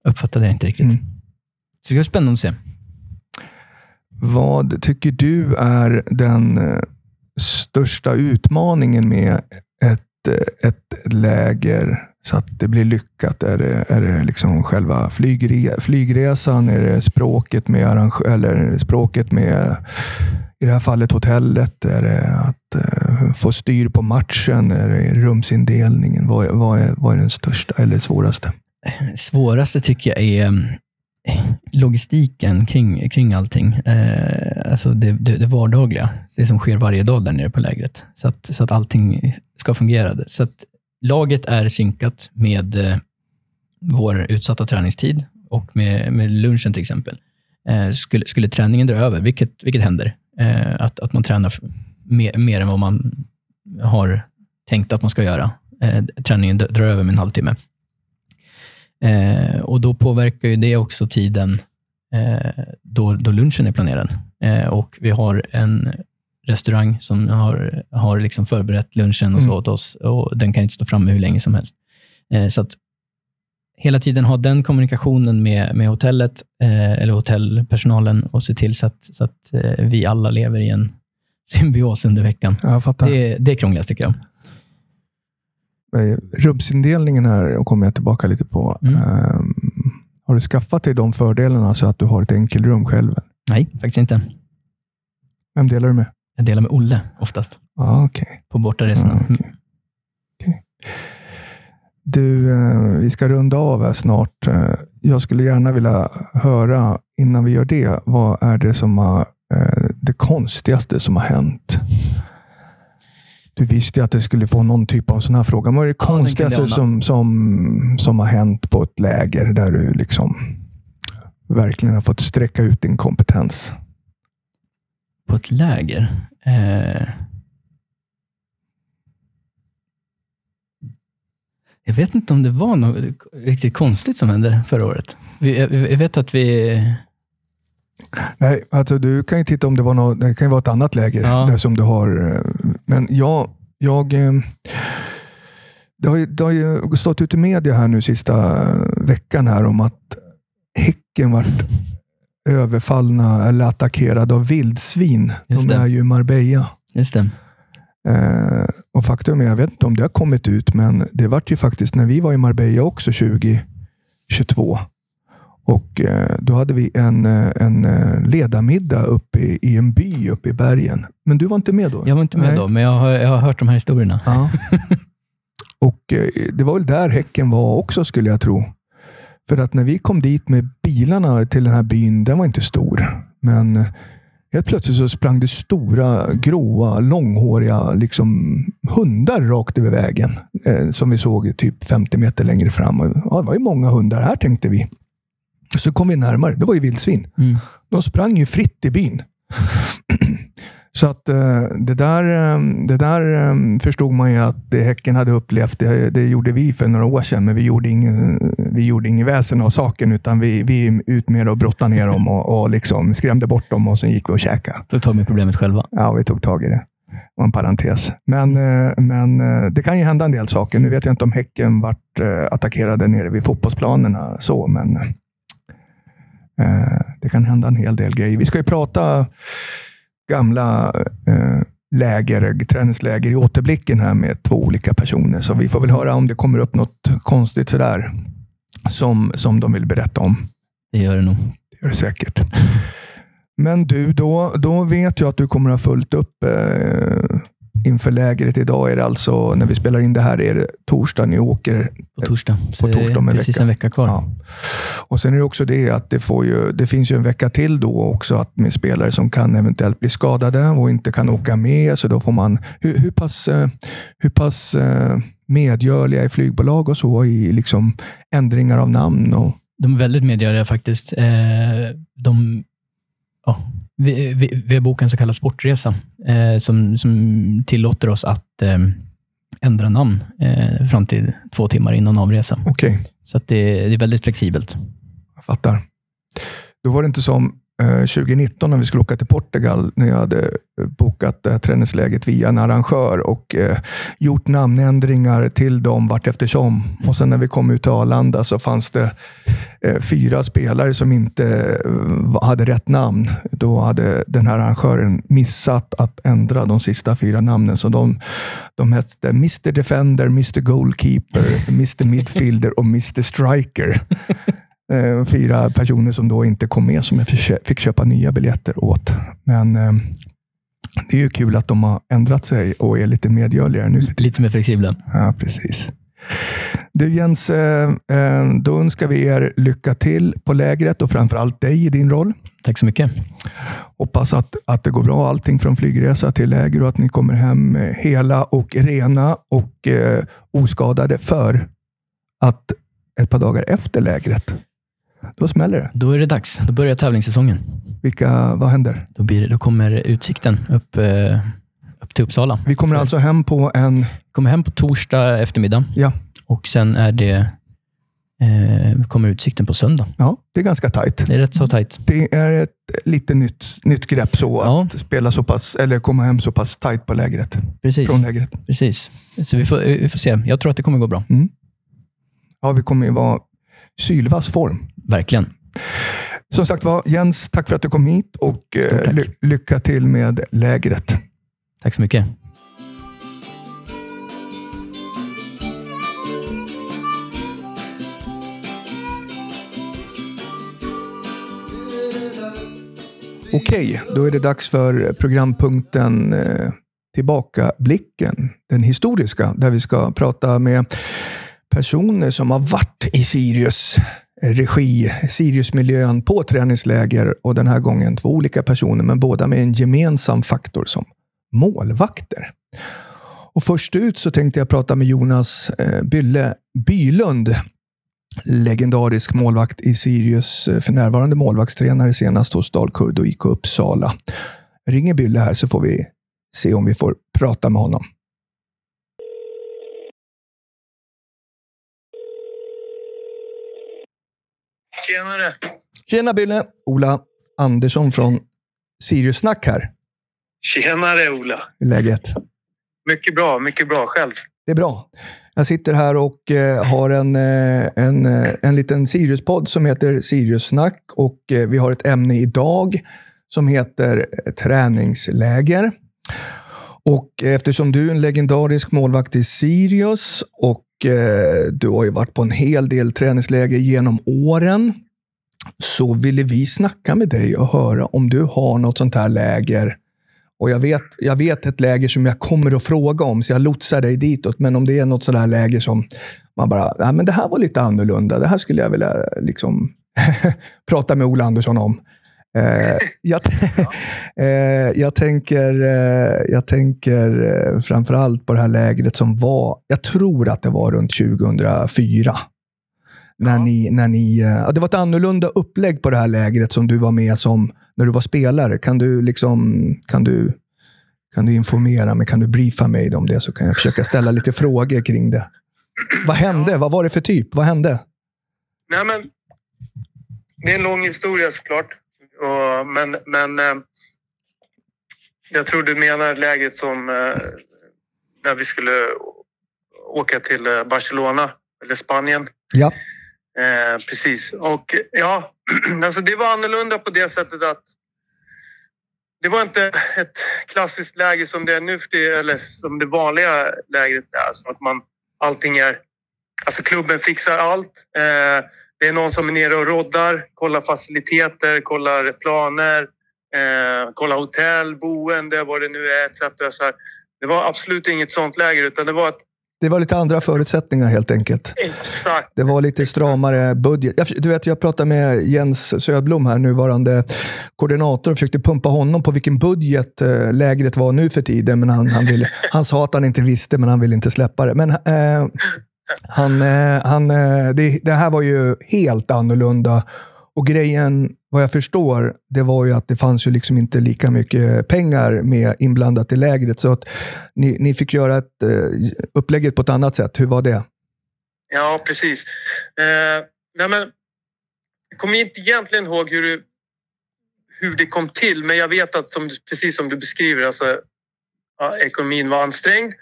uppfattade jag inte riktigt. Mm. Så det blir spännande att se. Vad tycker du är den eh, största utmaningen med ett, eh, ett läger så att det blir lyckat? Är det, är det liksom själva flygre, flygresan? Är det språket med, arrange, eller språket med i det här fallet hotellet? Är det att eh, få styr på matchen? Är det rumsindelningen? Vad, är- vad, är, vad är den största eller svåraste? Svåraste tycker jag är mm, logistiken kring, kring allting. Eh, alltså det, det, det vardagliga, det som sker varje dag där nere på lägret. Så att, så att allting ska fungera. Så att laget är synkat med eh, vår utsatta träningstid och med, med lunchen till exempel. Eh, skulle, skulle träningen dra över, vilket, vilket händer, eh, att, att man tränar mer, mer än vad man har tänkt att man ska göra. Eh, träningen drar över med en halvtimme. Eh, och då påverkar ju det också tiden eh, då, då lunchen är planerad. Eh, och vi har en restaurang som har, har liksom förberett lunchen och så Mm. åt oss och den kan inte stå framme hur länge som helst. Eh, så att hela tiden ha den kommunikationen med, med hotellet eh, eller hotellpersonalen och se till så att, så att eh, vi alla lever i en symbios under veckan. Det, det är krångligast tycker jag. Eh, Rumsindelningen här och kommer jag tillbaka lite på. Mm. Ehm, har du skaffat dig de fördelarna så att du har ett enkelrum själv? Nej, faktiskt inte. Vem delar du med? Jag delar med Olle oftast Ah, okej. på bortaresorna. Ja, okej. Okej. Du, eh, vi ska runda av här snart. Eh, Jag skulle gärna vilja höra, innan vi gör det, vad är det som har eh, det konstigaste som har hänt? Du visste att det skulle få någon typ av sån här fråga. Vad är det Ja, konstigaste som, som, som har hänt på ett läger där du liksom verkligen har fått sträcka ut din kompetens? På ett läger. Eh, jag vet inte om det var något riktigt konstigt som hände förra året. Vi, jag, jag vet att vi... Nej, alltså du kan ju titta om det var något, det kan ju vara ett annat läger Ja. där som du har. eh, Men jag, jag eh, det har, ju, det har ju stått ute i media här nu sista veckan här om att Häcken vart överfallna eller attackerade av vildsvin. Just De det. är ju i Marbella. Just det. Eh, och faktum är, jag vet inte om det har kommit ut, men det vart ju faktiskt när vi var i Marbella också 2022. Och eh, då hade vi en, eh, en eh, ledarmiddag uppe i, i en by uppe i bergen. Men du var inte med då? Jag var inte med Nej. då, men jag har, jag har hört de här historierna. Ja. och det var väl där Häcken var också skulle jag tro. För att när vi kom dit med bilarna till den här byn, den var inte stor. Men helt plötsligt så sprang det stora, gråa, långhåriga liksom, hundar rakt över vägen. Eh, som vi såg typ 50 meter längre fram. Ja, det var ju många hundar här tänkte vi. Så kom vi närmare. Det var ju vildsvin. Mm. De sprang ju fritt i byn. Så att eh, det där, eh, det där eh, förstod man ju att det Häcken hade upplevt, det, det gjorde vi för några år sedan, men vi gjorde ingen, vi gjorde ingen väsen av saken, utan vi, vi ut med och brottade ner dem och, och liksom skrämde bort dem och sen gick vi och käkade. Då tar vi problemet själva. Ja, vi tog tag i det. Det var en parentes. Men, men det kan ju hända en del saker. Nu vet jag inte om Häcken vart attackerade nere vid fotbollsplanerna, så, men det kan hända en hel del grejer. Vi ska ju prata gamla eh, läger, träningsläger i återblicken här med två olika personer. Så vi får väl höra om det kommer upp något konstigt sådär som, som de vill berätta om. Det gör det nog. Det gör det säkert. Men du, då, då vet jag att du kommer ha fullt upp eh, inför lägret. Idag är det alltså, när vi spelar in det här, är det torsdag. Ni åker på torsdag. Så på torsdag om en precis vecka. en vecka kvar. Ja. Och Sen är det också det att det, får ju, det finns ju en vecka till då också att med spelare som kan eventuellt bli skadade och inte kan åka med. Så då får man, hur, hur pass, eh, hur pass eh, medgörliga är flygbolag och så i liksom ändringar av namn? Och... De är väldigt medgörliga faktiskt. Eh, de, ja, vi, vi, vi har bokat en så kallad sportresa som, som tillåter oss att ändra namn fram till två timmar innan avresa. Okay. Så det, det är väldigt flexibelt. Jag fattar. Då var det inte som Eh, 2019 när vi skulle åka till Portugal, när jag hade eh, bokat det här träningsläget via en arrangör och eh, gjort namnändringar till dem vart eftersom. Och sen när vi kom ut till Arlanda så fanns det eh, fyra spelare som inte eh, hade rätt namn. Då hade den här arrangören missat att ändra de sista fyra namnen. Så de, de hette Mr Defender, Mr Goalkeeper, Mr Midfielder och Mr Striker. Eh, fyra personer som då inte kom med som jag fick köpa nya biljetter åt. Men eh, det är ju kul att de har ändrat sig och är lite medgörligare nu. Lite mer flexibla. Ja, precis. Du Jens, eh, då önskar vi er lycka till på lägret och framförallt dig i din roll. Tack så mycket. Hoppas att, att det går bra allting från flygresa till läger och att ni kommer hem hela och rena och eh, oskadade för att ett par dagar efter lägret då smäller det. Då är det dags. Då börjar tävlingssäsongen. Vilka, vad händer? Då, blir det, då kommer utsikten upp, eh, upp till Uppsala. Vi kommer alltså hem på en... Vi kommer hem på torsdag eftermiddag. Ja. Och sen är det, eh, kommer utsikten på söndag. Ja, det är ganska tajt. Det är rätt så tajt. Det är ett lite nytt, nytt grepp så ja. att spela så pass, eller komma hem så pass tajt på lägret. Precis. Från lägret. Precis. Så vi får, vi får se. Jag tror att det kommer gå bra. Mm. Ja, vi kommer ju vara sylvass form. Verkligen. Som sagt var, Jens, tack för att du kom hit och eh, ly lycka till med lägret. Tack så mycket. Okej, då är det dags för programpunkten eh, Tillbakablicken. Den historiska, där vi ska prata med personer som har varit i Sirius regi, Siriusmiljön på träningsläger och den här gången två olika personer, men båda med en gemensam faktor som målvakter. Och först ut så tänkte jag prata med Jonas eh, Bylle Bylund, legendarisk målvakt i Sirius, eh, för närvarande målvaktstränare senast hos Dalkurd och IK Uppsala. Ringer Bylle här så får vi se om vi får prata med honom. Tjenare! Tjena Bille! Ola Andersson från Sirius Snack här. Tjenare Ola! Hur är läget? Mycket bra, mycket bra. Själv? Det är bra. Jag sitter här och eh, har en, eh, en, eh, en liten Sirius-podd som heter Sirius Snack och eh, vi har ett ämne idag som heter träningsläger. Och eh, eftersom du är en legendarisk målvakt i Sirius och Eh, du har ju varit på en hel del träningsläger genom åren. Så ville vi snacka med dig och höra om du har något sånt här läger. Och jag vet, jag vet ett läger som jag kommer att fråga om, så jag lotsar dig ditåt. Men om det är något sånt här läger som man bara, ja, men det här var lite annorlunda. Det här skulle jag vilja liksom, prata med Ola Andersson om. Eh, jag, eh, jag, tänker, eh, jag tänker framförallt på det här lägret som var, jag tror att det var runt 2004. När ja. ni, när ni, det var ett annorlunda upplägg på det här lägret som du var med som när du var spelare. Kan du, liksom, kan du Kan du informera mig? Kan du briefa mig om det? Så kan jag försöka ställa lite frågor kring det. Vad hände? Vad var det för typ? Vad hände? Nej, men det är en lång historia såklart. Och, men men eh, jag tror du menar läget som eh, när vi skulle åka till eh, Barcelona eller Spanien. Ja. Eh, precis. Och ja, alltså det var annorlunda på det sättet att det var inte ett klassiskt läge som det är nu för det, eller som det vanliga lägret är. Så att man, allting är... Alltså klubben fixar allt. Eh, det är någon som är nere och roddar, kollar faciliteter, kollar planer, eh, kollar hotell, boende, vad det nu är etc. Så här. Det var absolut inget sånt läger utan det var ett Det var lite andra förutsättningar helt enkelt. exakt... Det var lite stramare budget. Du vet, jag pratade med Jens Södblom, här, nuvarande koordinator, och försökte pumpa honom på vilken budget eh, lägret var nu för tiden. Men han, han, ville, han sa att han inte visste, men han ville inte släppa det. Men eh, han, eh, han, eh, det, det här var ju helt annorlunda. Och grejen, vad jag förstår, det var ju att det fanns ju liksom inte lika mycket pengar med inblandat i lägret. Så att ni, ni fick göra ett, eh, upplägget på ett annat sätt. Hur var det? Ja, precis. Eh, nej men, jag kommer inte egentligen ihåg hur det, hur det kom till, men jag vet att som, precis som du beskriver, alltså, ja, ekonomin var ansträngd.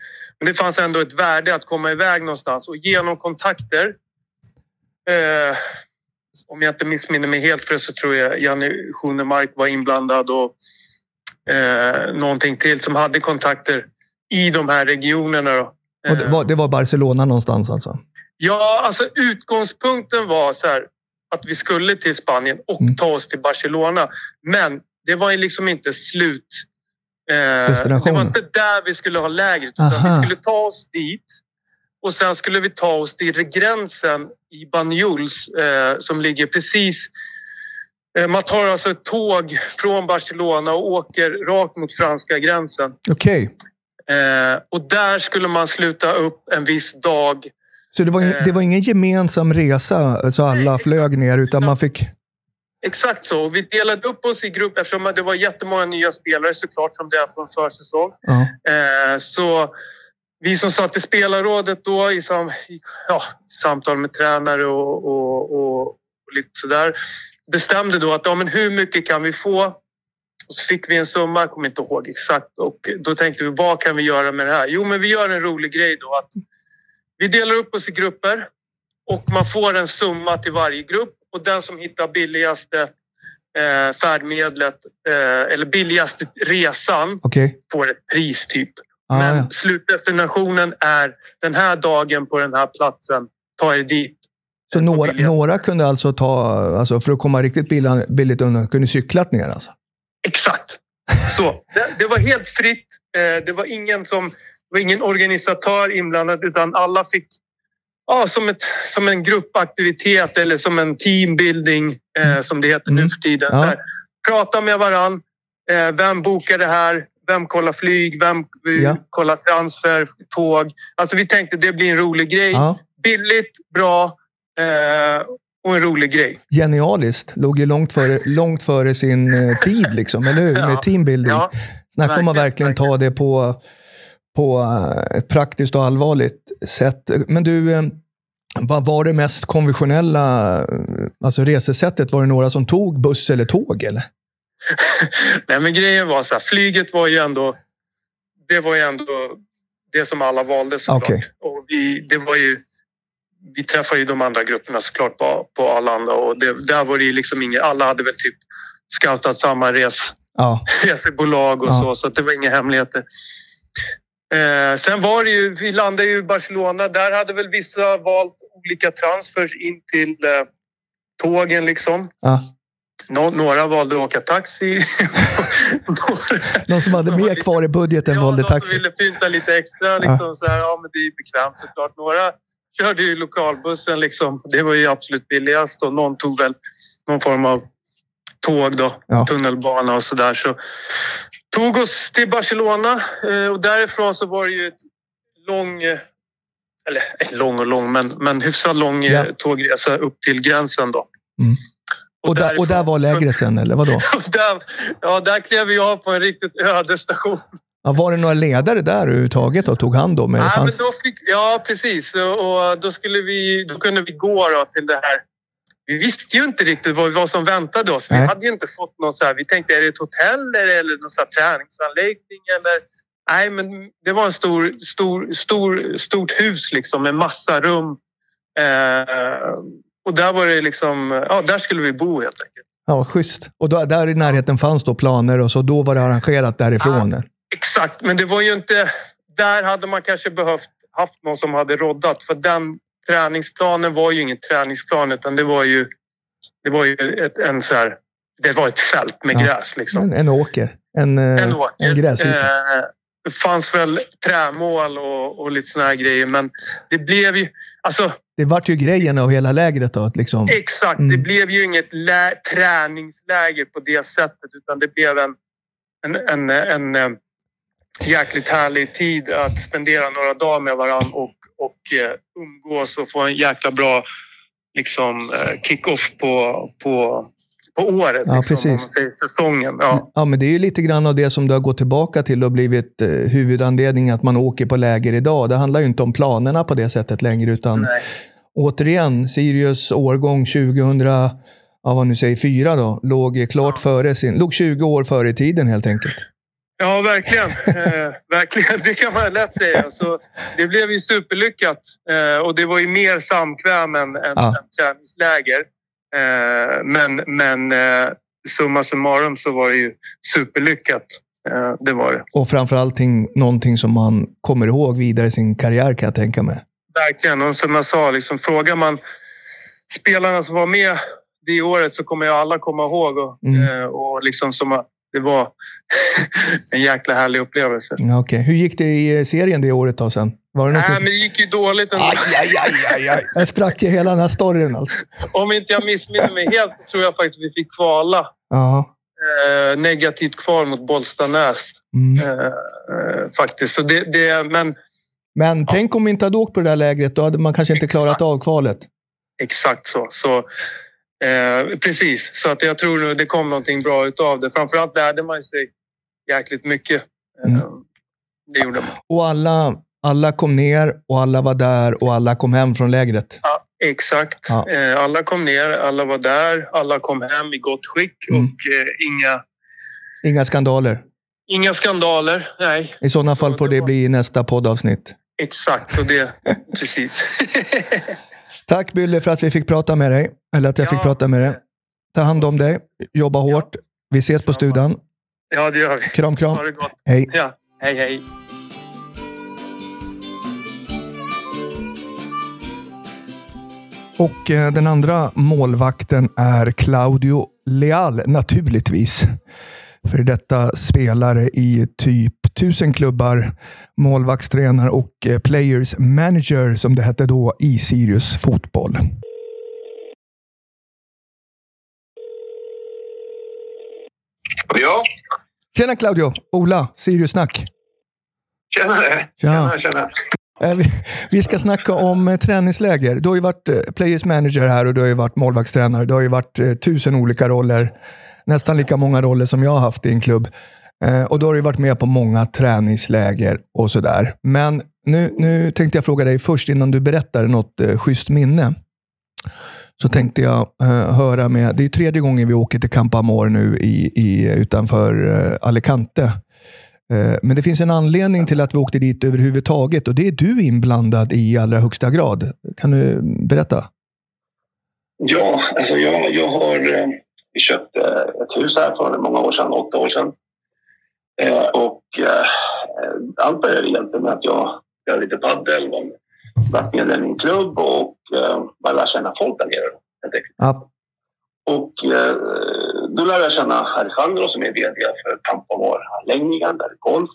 Men det fanns ändå ett värde att komma iväg någonstans och genom kontakter eh, om jag inte missminner mig helt för så tror jag Janne Schunemark var inblandad och eh, någonting till som hade kontakter i de här regionerna. Då. Och det, var, det var Barcelona någonstans alltså? Ja, alltså utgångspunkten var så här att vi skulle till Spanien och Mm. ta oss till Barcelona. Men det var ju liksom inte slut. Eh, det var inte där vi skulle ha lägret utan Aha. vi skulle ta oss dit och sen skulle vi ta oss till gränsen i Banjuls eh, som ligger precis eh, man tar alltså ett tåg från Barcelona och åker rakt mot franska gränsen. Okej. Eh, och där skulle man sluta upp en viss dag Så det var, det var ingen gemensam resa, så alla flög ner, utan man fick... Exakt så. Vi delade upp oss i grupper eftersom det var jättemånga nya spelare såklart som det är på en försäsong. Ja. Eh, så vi som satt i spelarrådet då i, sam, i ja, samtal med tränare och, och, och, och lite sådär bestämde då att ja, men hur mycket kan vi få? Och så fick vi en summa, jag kommer inte ihåg exakt. Och då tänkte vi, vad kan vi göra med det här? Jo, men vi gör en rolig grej då. att Vi delar upp oss i grupper och man får en summa till varje grupp och den som hittar billigaste eh, färdmedlet eh, eller billigaste resan Okej. får ett pris typ. Ah, Men ja. slutdestinationen är den här dagen på den här platsen. Ta er dit. Så några, några kunde alltså ta, alltså för att komma riktigt billigt, billigt undan, kunde cyklat ner alltså? Exakt. Så det, det var helt fritt. Eh, det var ingen som det var ingen organisatör inblandad utan alla fick ja, som, ett, som en gruppaktivitet eller som en teambuilding eh, som det heter nu Mm. för tiden. Ja. Så här, prata med varann. Eh, vem bokar det här? Vem kollar flyg? Vem eh, Ja. kollar transfer? Tåg? Alltså vi tänkte det blir en rolig grej. Ja. Billigt, bra eh, och en rolig grej. Genialiskt. Låg ju långt före, långt före sin eh, tid, liksom, eller hur? Med teambuilding. Snacka om att verkligen, verkligen ta det på, på eh, ett praktiskt och allvarligt sätt. Men du, eh, vad var det mest konventionella eh, alltså resesättet? Var det några som tog buss eller tåg? Eller? Nej, men grejen var så här, flyget var ju ändå... Det var ju ändå det som alla valde såklart. Okej. Och vi, det var ju... Vi träffade ju de andra grupperna såklart på, på Arlanda och det, där var det ju liksom inget... Alla hade väl typ scoutat samma res, Ja, resebolag och Ja. så, så det var inga hemligheter. Eh, sen var det ju... Vi landade ju i Barcelona. Där hade väl vissa valt olika transfers in till eh, tågen liksom. ja. Nå, några valde att åka taxi. De som hade mer kvar i budgeten valde de som taxi. ville pynta lite extra. Liksom, så här, ja, men det är bekvämt såklart. Några körde ju lokalbussen. Liksom. Det var ju absolut billigast. Och någon tog väl någon form av tåg, då, Ja. tunnelbana och sådär. Så tog oss till Barcelona eh, och därifrån så var det ju ett lång... eh, Eller eh, lång och lång, men, men hyfsat lång Ja. tågresa upp till gränsen. Då. Mm. Och där, och där var lägret sen, eller vadå? där, ja, där klev vi av på en riktigt öde station. Ja, var det några ledare där överhuvudtaget och tog hand om? Ja, men fanns... då fick, ja, precis. Och då, skulle vi, då kunde vi gå till det här. Vi visste ju inte riktigt vad, vad som väntade oss. Vi Nej. hade ju inte fått någon så här, vi tänkte är det ett hotell eller, eller någon så här träningsanläggning eller Nej, men det var en stor, stor, stor, stort hus liksom med massa rum. Eh, och där var det liksom, ja, där skulle vi bo helt enkelt. Ja, schysst. Och då, där i närheten fanns då planer och så då var det arrangerat därifrån? Ja. Exakt, men det var ju inte... Där hade man kanske behövt haft någon som hade roddat för den träningsplanen var ju ingen träningsplan utan det var ju, det var ju ett, en så här, det var ett fält med Ja. gräs. Liksom. En, en åker. En, eh, En åker. en gräsyta. Eh, det fanns väl trämål och, och lite såna här grejer men det blev ju... Alltså Det vart ju grejen av hela lägret då. Liksom. exakt, Mm. det blev ju inget lä- träningsläger på det sättet utan det blev en, en, en, en, en jäkligt härlig tid att spendera några dagar med varandra och, och eh, umgås och få en jäkla bra liksom, eh, kick-off på, på, på året. Ja, liksom, precis. Om man säger säsongen. Ja. Ja, men det är ju lite grann av det som du har gått tillbaka till och blivit eh, huvudanledningen att man åker på läger idag. Det handlar ju inte om planerna på det sättet längre, utan Nej. återigen, Sirius årgång 2000, ja, vad nu säger, fyra då, låg klart före sin, låg 20 år före tiden helt enkelt. Ja, verkligen. Eh, verkligen. Det kan man lätt säga. Så det blev ju superlyckat. Eh, och det var ju mer samkväm än, än, Ja. än träningsläger. Eh, men men eh, summa summarum så var det ju superlyckat. Eh, det var det. Och framförallt ting- någonting som man kommer ihåg vidare i sin karriär kan jag tänka mig. Verkligen. Och som jag sa, liksom, frågar man spelarna som var med det året så kommer ju alla komma ihåg. Och, Mm. eh, och liksom som det var en jäkla härlig upplevelse. Ja, okej. Hur gick det i eh, serien det året då sen? Var det Nej, men det gick ju dåligt ändå. Aj, aj, aj, aj. Jag sprack ju hela den här storyn alltså. Om inte jag missminner mig helt så tror jag faktiskt vi fick kvala. Ja. Eh, negativt kval mot Bollstanäs. Mm. Eh, eh, faktiskt. Så det, det, men Men tänk om vi inte hade åkt på det där lägret. Då hade man kanske inte klarat Exakt. av kvalet. exakt så. så eh, precis. Så att jag tror det kom någonting bra utav det. Framförallt lärde man sig jäkligt mycket. Eh, Mm. Det gjorde man. Och alla, alla kom ner och alla var där och alla kom hem från lägret. Ja, exakt. Ja. Eh, alla kom ner, alla var där, alla kom hem i gott skick Mm. och eh, inga, Inga skandaler. inga skandaler. Nej, I sådana fall får det bli nästa poddavsnitt. exakt. Och det, precis. Tack Bylle för att vi fick prata med dig. Eller att jag fick Ja. prata med dig. Ta hand om dig. Jobba hårt. Vi ses på studan. Ja, det gör vi. Kram, kram. Ha det gott. Hej. Ja, hej hej. Och eh, den andra målvakten är Claudio Leal, naturligtvis. För detta spelare i typ tusen klubbar, målvaktstränare och eh, players manager som det hette då i Sirius fotboll. Ja, Tjena Claudio! Ola, Sirius-snack. tjenare. Tjena, tjena. Eh, Vi, ska snacka om eh, träningsläger. Du har ju varit eh, players manager här och du har ju varit målvaktstränare. Du har ju varit tusen olika roller. Nästan lika många roller som jag har haft i en klubb. Och då har du varit med på många träningsläger och sådär. Men nu, nu tänkte jag fråga dig först innan du berättar något schysst minne. Så tänkte jag eh, höra med, det är tredje gången vi åker till Campamor nu i, i, utanför eh, Alicante. Eh, men det finns en anledning till att vi åkte dit överhuvudtaget och det är du inblandad i allra högsta grad. Kan du berätta? Ja, alltså jag, jag har eh, köpt eh, ett hus här för många år sedan, åtta år sedan. Och allt började egentligen med att jag spelade lite padel, var varit medlem i en klubb och eh, bara lärde känna folk där nere. Ja. Och eh, då lärde jag känna Alejandro som är VD för Campamor-anläggningen, där är golf.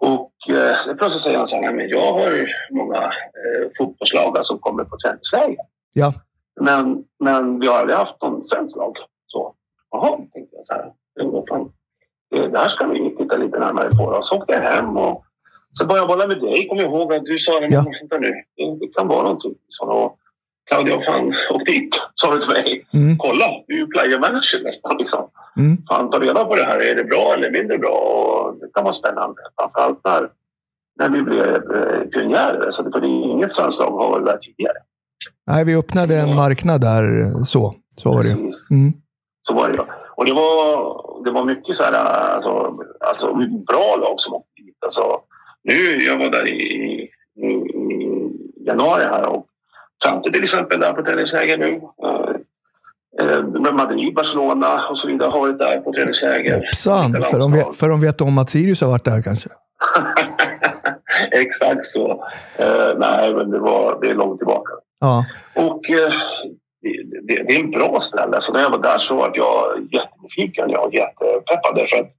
Och eh, plötsligt säger han så här, "Nej, men jag har många eh, fotbollslag som kommer på träningsläger. Ja. Men, men vi har aldrig haft någon svenskt lag. Så, jaha, tänkte jag så här. "Jo, vad fan, Det där ska vi titta lite närmare på. då." Så åkte jag hem och så började jag bolla med dig. Kom ihåg att du sa det. Ja. Ja. Nu, det, kan vara någonting. Så, Claudia, fan, åk dit, sa du till mig. Mm. Kolla, du är ju player manager nästan. Liksom. Mm. Fan, ta reda på det här. Är det bra eller mindre bra? Och det kan vara spännande. Framförallt när, när vi blev eh, pionjärer. Så det, för det är inget svenskt lag har varit där tidigare. Nej, vi öppnade en marknad där så. Så var det. Mm. Så var det ju. Och det var, det var mycket så här, alltså, alltså bra lag som åkte dit. Alltså, nu, jag var där i, i, i januari här och Fante till exempel där på träningsläger nu. Eh, eh, Madrid, Barcelona och så vidare har varit där på träningsläger. Hoppsan, för de, vet, för de vet om att Sirius har varit där kanske. Exakt så. Eh, nej, men det, var, det är långt tillbaka. Ja. Och eh, det, det, det är en bra ställe. Så när jag var där så var jag jättenyfiken. Jag var jättepeppad därför att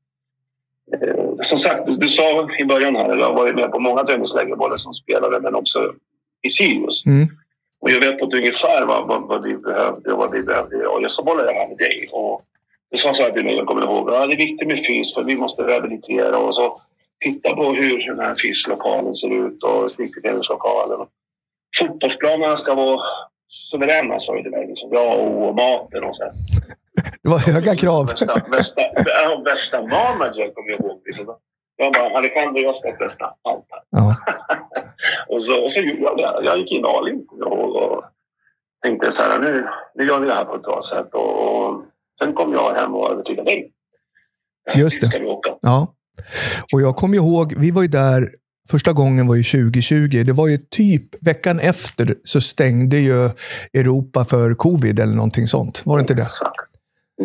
som sagt, du, sa i början här, jag har varit med på många träningsläger både som spelare men också i Sirius. Mm. Och jag vet på ungefär vad, vad, vad vi behövde och vad vi behövde. Och jag sa bollade det här med dig. Och du sa så här till mig, jag kommer ihåg, ja, det är viktigt med fys för vi måste rehabilitera och så titta på hur den här fyslokalen ser ut och styrketräningslokalen. Fotbollsplanerna ska vara suveräna, sa du till mig. Liksom. Ja, och maten och så. Här. Det var höga krav. Värsta, värsta, värsta manager kommer jag ihåg. Liksom. Jag bara, Alejandro, jag ska testa allt här. Ja. och, så, och så gjorde jag det. Jag gick in all in och, och tänkte så här, nu, nu gör vi det här på ett bra sätt. Och, och sen kom jag hem och övertygade dig. Just det. Ska vi åka. Ja. Och jag kommer ihåg, vi var ju där Första gången var ju 2020. Det var ju typ veckan efter så stängde ju Europa för covid eller någonting sånt. Var det inte det? Exakt.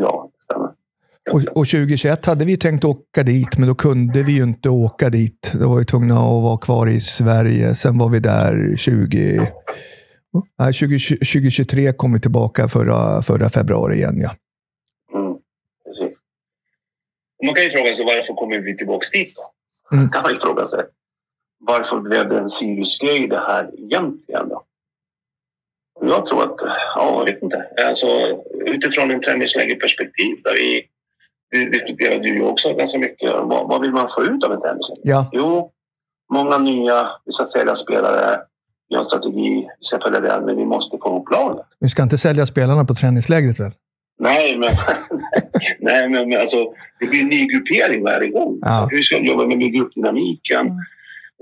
Ja, det stämmer. Och, och 2021 hade vi tänkt åka dit, men då kunde vi ju inte åka dit. Då var vi tvungna att vara kvar i Sverige. Sen var vi där 20... Nej, 20, 2023 kom vi tillbaka förra, förra februari igen. Ja. Mm, precis. Man kan ju fråga sig varför kommer vi tillbaka dit då? Mm. kan man ju fråga sig. Varför blev det en Sirius-grej det här egentligen då? Jag tror att, ja, jag vet inte. Alltså, utifrån en träningslägerperspektiv där vi, vi diskuterade ju också ganska mycket. Vad, vad vill man få ut av en träningsläger? Ja. Jo, många nya, vi ska sälja spelare, vi har en strategi, vi ska följa den, men vi måste få ihop laget. Vi ska inte sälja spelarna på träningslägret väl? Nej, men, nej, men men alltså, det blir en ny gruppering varje gång. Ja. Så hur ska vi jobba med gruppdynamiken?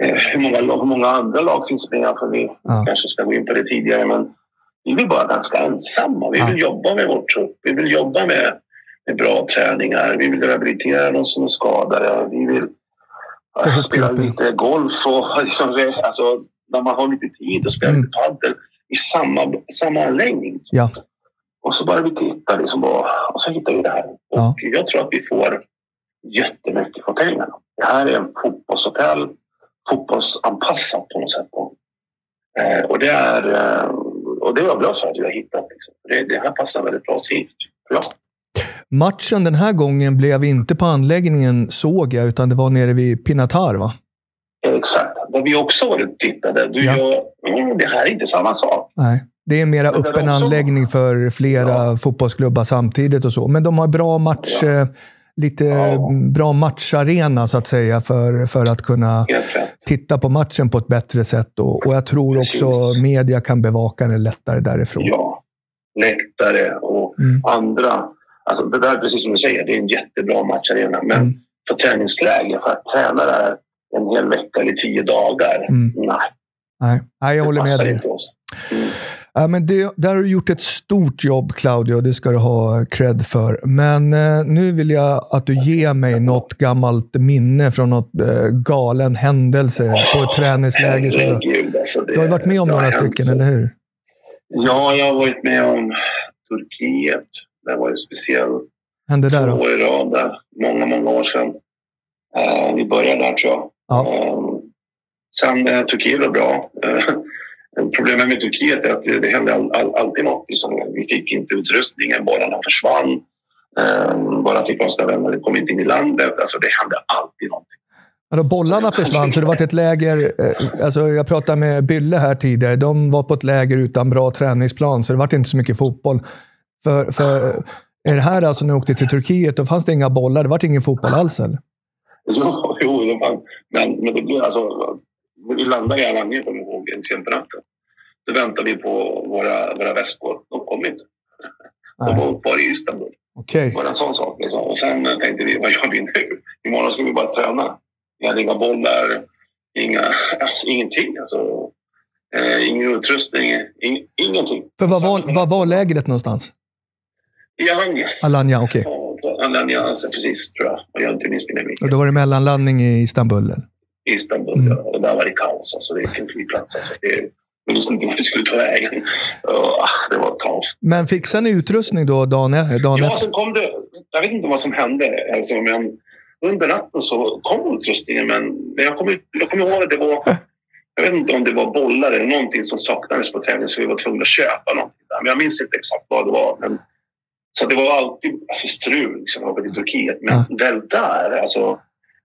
Eh, hur, många, hur många andra lag finns med? För vi Ja. kanske ska gå in på det tidigare. Men vi vill vara ganska ensamma. Vi vill jobba med vår trupp. Vi vill jobba med, med bra träningar. Vi vill rehabilitera de som är skadade. Vi vill ihop spela lite golf. Och, liksom, alltså, när man har lite tid och spela Mm. lite padel i samma, samma längd. Ja. Och så börjar vi titta liksom på, och så hittar vi det här. Och Ja. jag tror att vi får jättemycket för pengarna. Det här är en fotbollshotell, fotbollsanpassat på något sätt. Eh, och det är, eh, och det är jag glad för att vi har hittat. Liksom. Det, det här passar väldigt bra till, jag. Matchen den här gången blev inte på anläggningen, såg jag, utan det var nere vid Pinatar, va? Exakt. Där vi också varit och tittade. Du, Ja. jag, mm, det här är inte samma sak. Nej. Det är mera öppen också- anläggning för flera Ja. fotbollsklubbar samtidigt och så. Men de har bra match, Ja. Lite Ja. bra matcharena så att säga för, för att kunna titta på matchen på ett bättre sätt. Och, och jag tror också Precis. media kan bevaka det lättare därifrån. Ja. Läktare och Mm. andra. Alltså, det där är precis som du säger, det är en jättebra matcharena. Men Mm. för träningsläger, för att träna där en hel vecka eller tio dagar. Mm. Nej, Nej, Nej, jag håller med dig. inte oss. Mm. Ja, men det, där har du gjort ett stort jobb, Claudio. Det ska du ha cred för. Men eh, nu vill jag att du ger mig något gammalt minne från något eh, galen händelse på ett träningsläger. Som du, alltså, det- du har ju varit med om några stycken, så- eller hur? Ja, jag har varit med om Turkiet. Det var ju speciellt. Hände där Två år i rad där. Många, många år sedan. Eh, vi började där tror jag. Ja. Eh, sen eh, Turkiet var bra. Problemet med Turkiet är att det, det hände all, all, alltid något. Liksom, vi fick inte utrustningen, bollarna försvann. Eh, bara afrikanska vänner kom inte in i landet. Alltså, det hände alltid. Ja, då bollarna försvann, så det var ett läger. Eh, alltså jag pratade med Bylle här tidigare. De var på ett läger utan bra träningsplan, så det var inte så mycket fotboll. För, för är det här alltså när jag åkte till Turkiet, då fanns det inga bollar. Det var ingen fotboll alls, eller? Jo, jo det fanns. Men, men det blev alltså... Vi landade i Alanya, kommer jag ihåg, en sent på natten. Då väntade vi på våra, våra väskor. De kom inte. De var kvar i Istanbul. Okej. Det var en sån sak. Liksom. Och sen tänkte vi, vad gör vi nu? Imorgon ska vi bara träna. Vi hade inga bollar, inga, alltså, ingenting. Alltså, eh, ingen utrustning, ing, ingenting. För vad var, vad var lägret någonstans? I Alanya. Alanya, okej. Ja, på Alanya, alltså, precis tror jag. Och jag inte mig. Och då var det mellanlandning i Istanbul? eller? Istanbul. Mm. Och där var det kaos. Alltså, det är en flygplats. Alltså, det, vi visste inte vart vi skulle ta vägen. Ah, det var kaos. Men fixade ni utrustning då dagen, e- dagen Ja, efter? kom det. Jag vet inte vad som hände. Alltså, men under natten så kom utrustningen. Men jag kommer jag kommer ihåg att det var... Jag vet inte om det var bollar eller någonting som saknades på träningen så vi var tvungna att köpa någonting. Där. Men jag minns inte exakt vad det var. Men, så det var alltid alltså, strul liksom, jag i Turkiet. Men Ja. väl där, alltså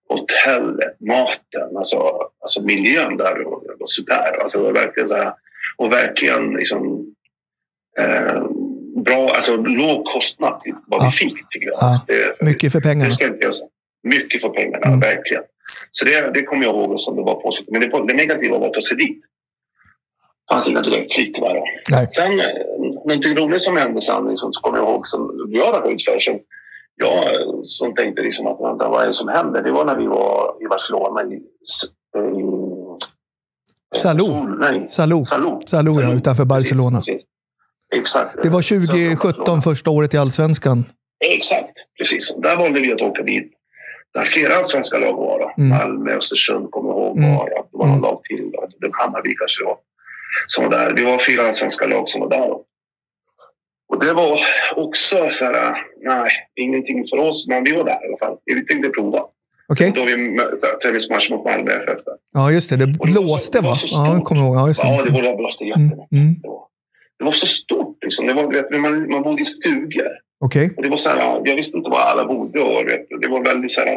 hotellet, maten, alltså, alltså miljön där var, var super. Alltså, var verkligen så här, och verkligen liksom, eh, bra, alltså låg kostnad till vad Ja. vi fick tycker jag. Ja. Det, Mycket för pengarna. det ska inte jag säga. Mycket för pengarna, Mm. verkligen. Så det, det kommer jag ihåg som det var positivt. Men det, det negativa var att ta sig dit. Det fanns inga direktflyg tyvärr. Sen, eh, någonting roligt som hände sen, liksom, så kommer jag ihåg, som jag hade ut för som jag eh, som tänkte liksom att vänta, vad är det som händer? Det var när vi var i Barcelona i, s- i Salou. Sol, nej, Salou. Salou. Salou, ja, utanför Barcelona. Precis, precis. Exakt. Det var Söder om 2017 Barcelona. första året i Allsvenskan. Exakt, precis. Där valde vi att åka dit. Där flera svenska lag var. Då. Mm. Malmö, Östersund, kommer jag ihåg. Mm. Var, det var någon Mm. lag till. Hammarby kanske det var. Som var där. Vi var fyra svenska lag som var där. Då. Och det var också så här, nej, ingenting för oss, men vi var där i alla fall. Vi tänkte prova. Okej? Då vi träningsmatch mot Malmö FF. Ja, just det. Det det blåste, det var va? Ja, jag kommer ihåg. Ja, just Ja, det det. var det blåste Mm, jättemycket. mm. Det, var, det var så stort. Liksom. Det var, vet, man, man bodde i stugor. Okej, Och det var så här, jag visste inte var alla bodde och vet, det var väldigt så här,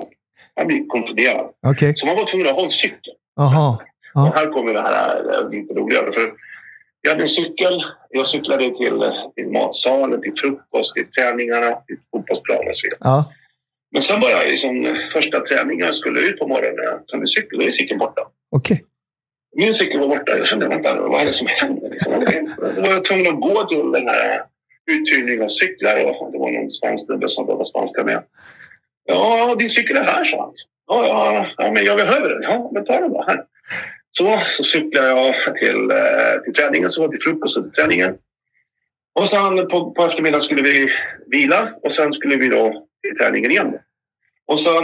man blev konfunderad. okej. Så man var tvungen att ha en cykel. Aha. Ja. Och här kommer det här eh, lite roligare. För jag hade en cykel. Jag cyklade till, till matsalen, till frukost, till träningarna, till fotbollsplanen och så vidare. Ja. Men sen bara liksom, första träningen jag skulle ut på morgonen, med cykel, då är cykeln borta. Okej. Min cykel var borta. Jag kände, vänta, vad är det som händer? Liksom, då var jag tvungen att gå till den här uthyrningen av cyklar. Och det var någon spansk snubbe som pratade spanska med. Ja, din cykel är här, sa han. Ja, ja, ja, men jag behöver den. Ja, men ta den då. Här. Så, så cyklade jag till, eh, till träningen, så var till frukost och till träningen. Och sen på, på eftermiddagen skulle vi vila och sen skulle vi då till träningen igen. Och sen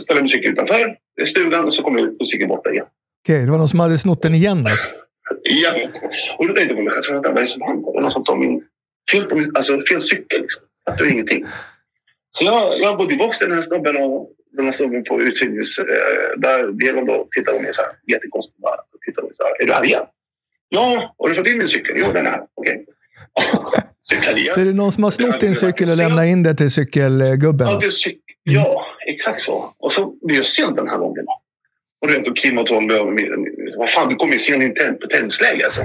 ställde jag min cykel utanför stugan och så kom jag ut och cykeln borta igen. Okej, det var någon som hade snott den igen alltså. Ja. Och då tänkte jag på mig själv, vad är det som händer? Det är någon som tar min fel, på min, alltså fel cykel. Liksom. Att det är ingenting. Så jag, jag går tillbaka till den här snubben och den här snubben på uthyrnings... Eh, där delen då tittar på mig så här jättekonstigt. Bara, tittar på mig så här, är du här igen? Ja, har du fått in min cykel? Jo, den är här. Okej. Cyklar igen. Så är det någon som har snott din cykel och lämnat in det till cykelgubben? Ja, cyk- ja, exakt så. Och så blir jag sen den här gången. Och du vet, och Kim och Tolle och vad fan, du kommer ju sen i tennisläge. Alltså.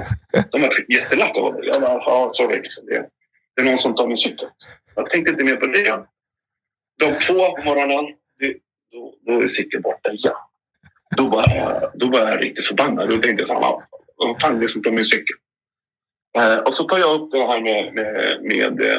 De var jättelacka av mig. Jag bara, ja, sorry. Liksom. Det, det är någon som tar min cykel. Jag tänkte inte mer på det. Dag två på morgonen, det, då, då är cykeln borta igen. Då var, jag, då var jag riktigt förbannad. Då tänkte jag så här, "Ja, vad fan är det som tar min cykel? Eh, och så tar jag upp det här med, med, med eh,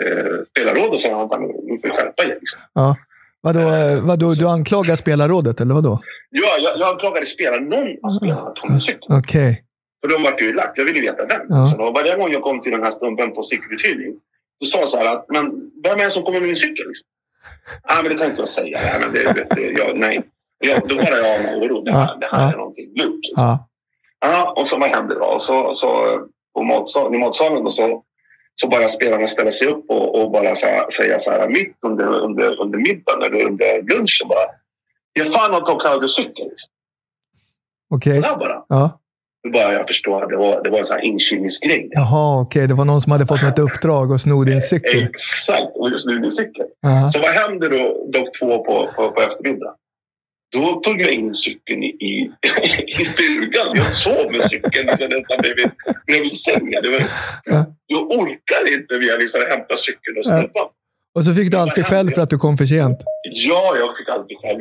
eh, spelarråd och säger att ni får skärpa er. Liksom. Ja. Vadå, eh, vadå, du anklagar spelarrådet, eller vadå? Ja, jag, jag anklagade spelaren. Någon av spelarna tog min cykel. Okej. För de vart ju lack. Jag ville veta vem. Ja. Så då, varje gång jag kom till den här stumpen på cykeluthyrning då sa jag så här att men vem är det som kommer med min cykel? Liksom? Ah, men det inte jag säga. Nej, men det, vet du, jag, nej. Jag, då bara jag med oro. Det här, det här Ja. är någonting lurt. Liksom. Ja. Ja, och så vad händer då? Och så, så på matsal, i matsalen då, så, så bara spelarna ställa sig upp och, och bara så här, säga så här mitt under, under, under middagen eller under lunchen bara. Jag fan Claudios cykel. Liksom. Okej. Sådär bara. Ja. Då bara jag förstår att det var, det var en sån här inkilningsgrej. Jaha, okej. Det var någon som hade fått något uppdrag och sno din cykel. Exakt, och just nu min cykel. Ja. Så vad händer då dag två på, på, på eftermiddagen? Då tog jag in cykeln i, i, i stugan. Jag sov med cykeln liksom nästan bredvid, bredvid sängen. Det var, Ja. jag orkar inte via liksom hämta cykeln och snubba. Och så fick du alltid skäll för att du kom för sent. Ja, jag fick alltid själv.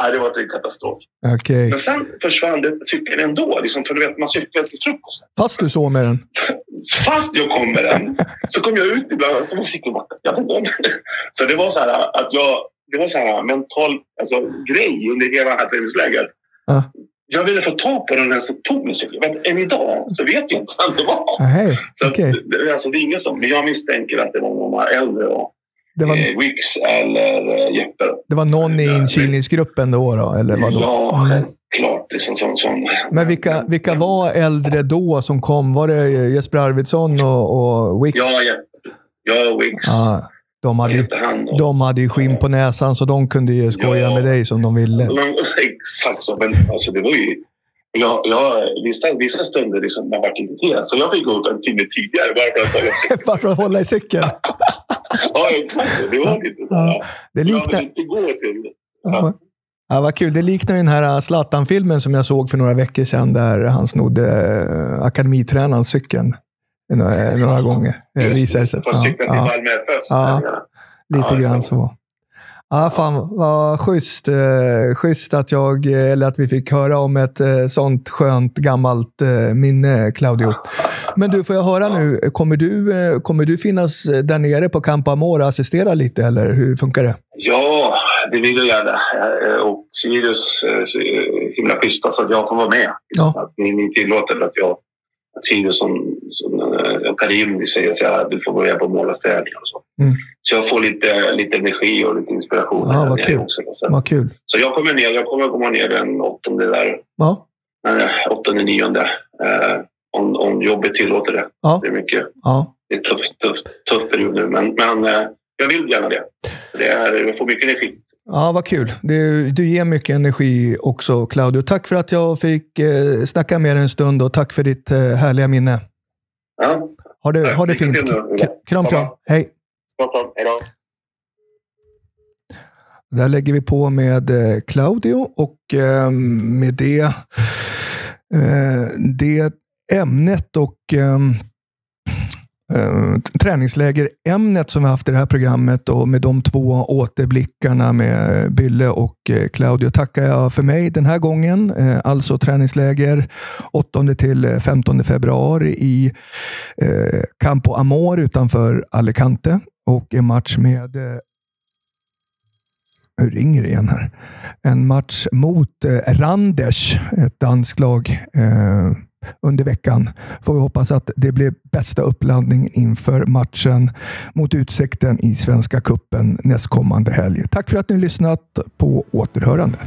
Nej, det var en katastrof. Okej. Men sen försvann det cykeln ändå. Liksom, för du vet, man cyklar till frukosten. Fast du sov med den? Fast jag kom med den så kom jag ut ibland som en cykelmatta. Jag vet inte. Så det var så här att jag... Det var så här mental alltså, grej under hela det här träningsläget. Ja. Jag ville få tag på den här som tog min cykel. Men än idag så vet jag inte vem det var. Nej, Så att, okej. det, alltså, det är ingen som... Men jag misstänker att det var några äldre. Och, Det var, eh, Wix eller eh, Jeppe. det var någon i inkilningsgruppen då, då eller vadå? Ja, Mm. klart. Liksom, som, som, Men vilka, vilka var äldre då som kom? Var det Jesper Arvidsson och, och Wix? Ja, Jeppe. Ja, Wix. Ja, de, Vad hade då? de hade ju skinn på näsan, så de kunde ju skoja Ja. med dig som de ville. Men, Exakt så. Men alltså, det var ju... Jag, jag, vissa, vissa stunder liksom, man var irriterad. Så jag fick gå upp en timme tidigare bara för att ta jag Bara för att hålla i cykeln. Ja, exakt. Det var lite så här. Det Jag liknar... inte gå till... Ja. Ja, vad kul. Det liknar den här Zlatan-filmen som jag såg för några veckor sedan där han snodde eh, akademitränarens cykeln några, några gånger. Det visade sig. På cykeln till Ja, Malmö FF. Ja. lite Ja, grann så. Ja, fan vad schysst, eh, schysst att, jag, eh, eller att vi fick höra om ett eh, sånt skönt gammalt eh, minne, Claudio. Men du, får jag höra nu, kommer du, eh, kommer du finnas eh, där nere på Campo Amor och assistera lite, eller hur funkar det? Ja, det vill jag gärna. Eh, Och Sirius är himla schyssta så att jag får vara med. Ja. Att ni, ni tillåter att jag... Att Sirius som, som eh, Karim säger så här, du får börja på målarstädning och så. Mm. Så jag får lite, lite energi och lite inspiration. Där vad kul. Också, så. Vad kul. så jag kommer ner. Jag kommer komma ner den åttonde där. Ja, eh, Åttonde, nionde. Eh, om, om jobbet tillåter det. Ja. Det är mycket. ja. Det är en tuff, tuff, tuff period nu. Men, men eh, jag vill gärna det. det är, jag får mycket energi. Ja, vad kul. Du, du ger mycket energi också, Claudio. Tack för att jag fick eh, snacka med dig en stund och tack för ditt eh, härliga minne. Ja, Ha det, ha det fint. Kram, kram. Hej. Stockholm. Hej då. Där lägger vi på med eh, Claudio och eh, med det, eh, det ämnet och eh, eh, Eh, träningslägerämnet som vi haft i det här programmet och med de två återblickarna med Bylle och eh, Claudio tackar jag för mig den här gången. Eh, alltså träningsläger 8 till 15 februari i Campo Amor utanför Alicante och en match med nu ringer det igen här. En match mot eh, Randers, ett danskt lag, eh, under veckan. Får vi hoppas att det blir bästa uppladdning inför matchen mot Utsikten i Svenska Kuppen nästkommande helg. Tack för att ni har lyssnat på återhörande.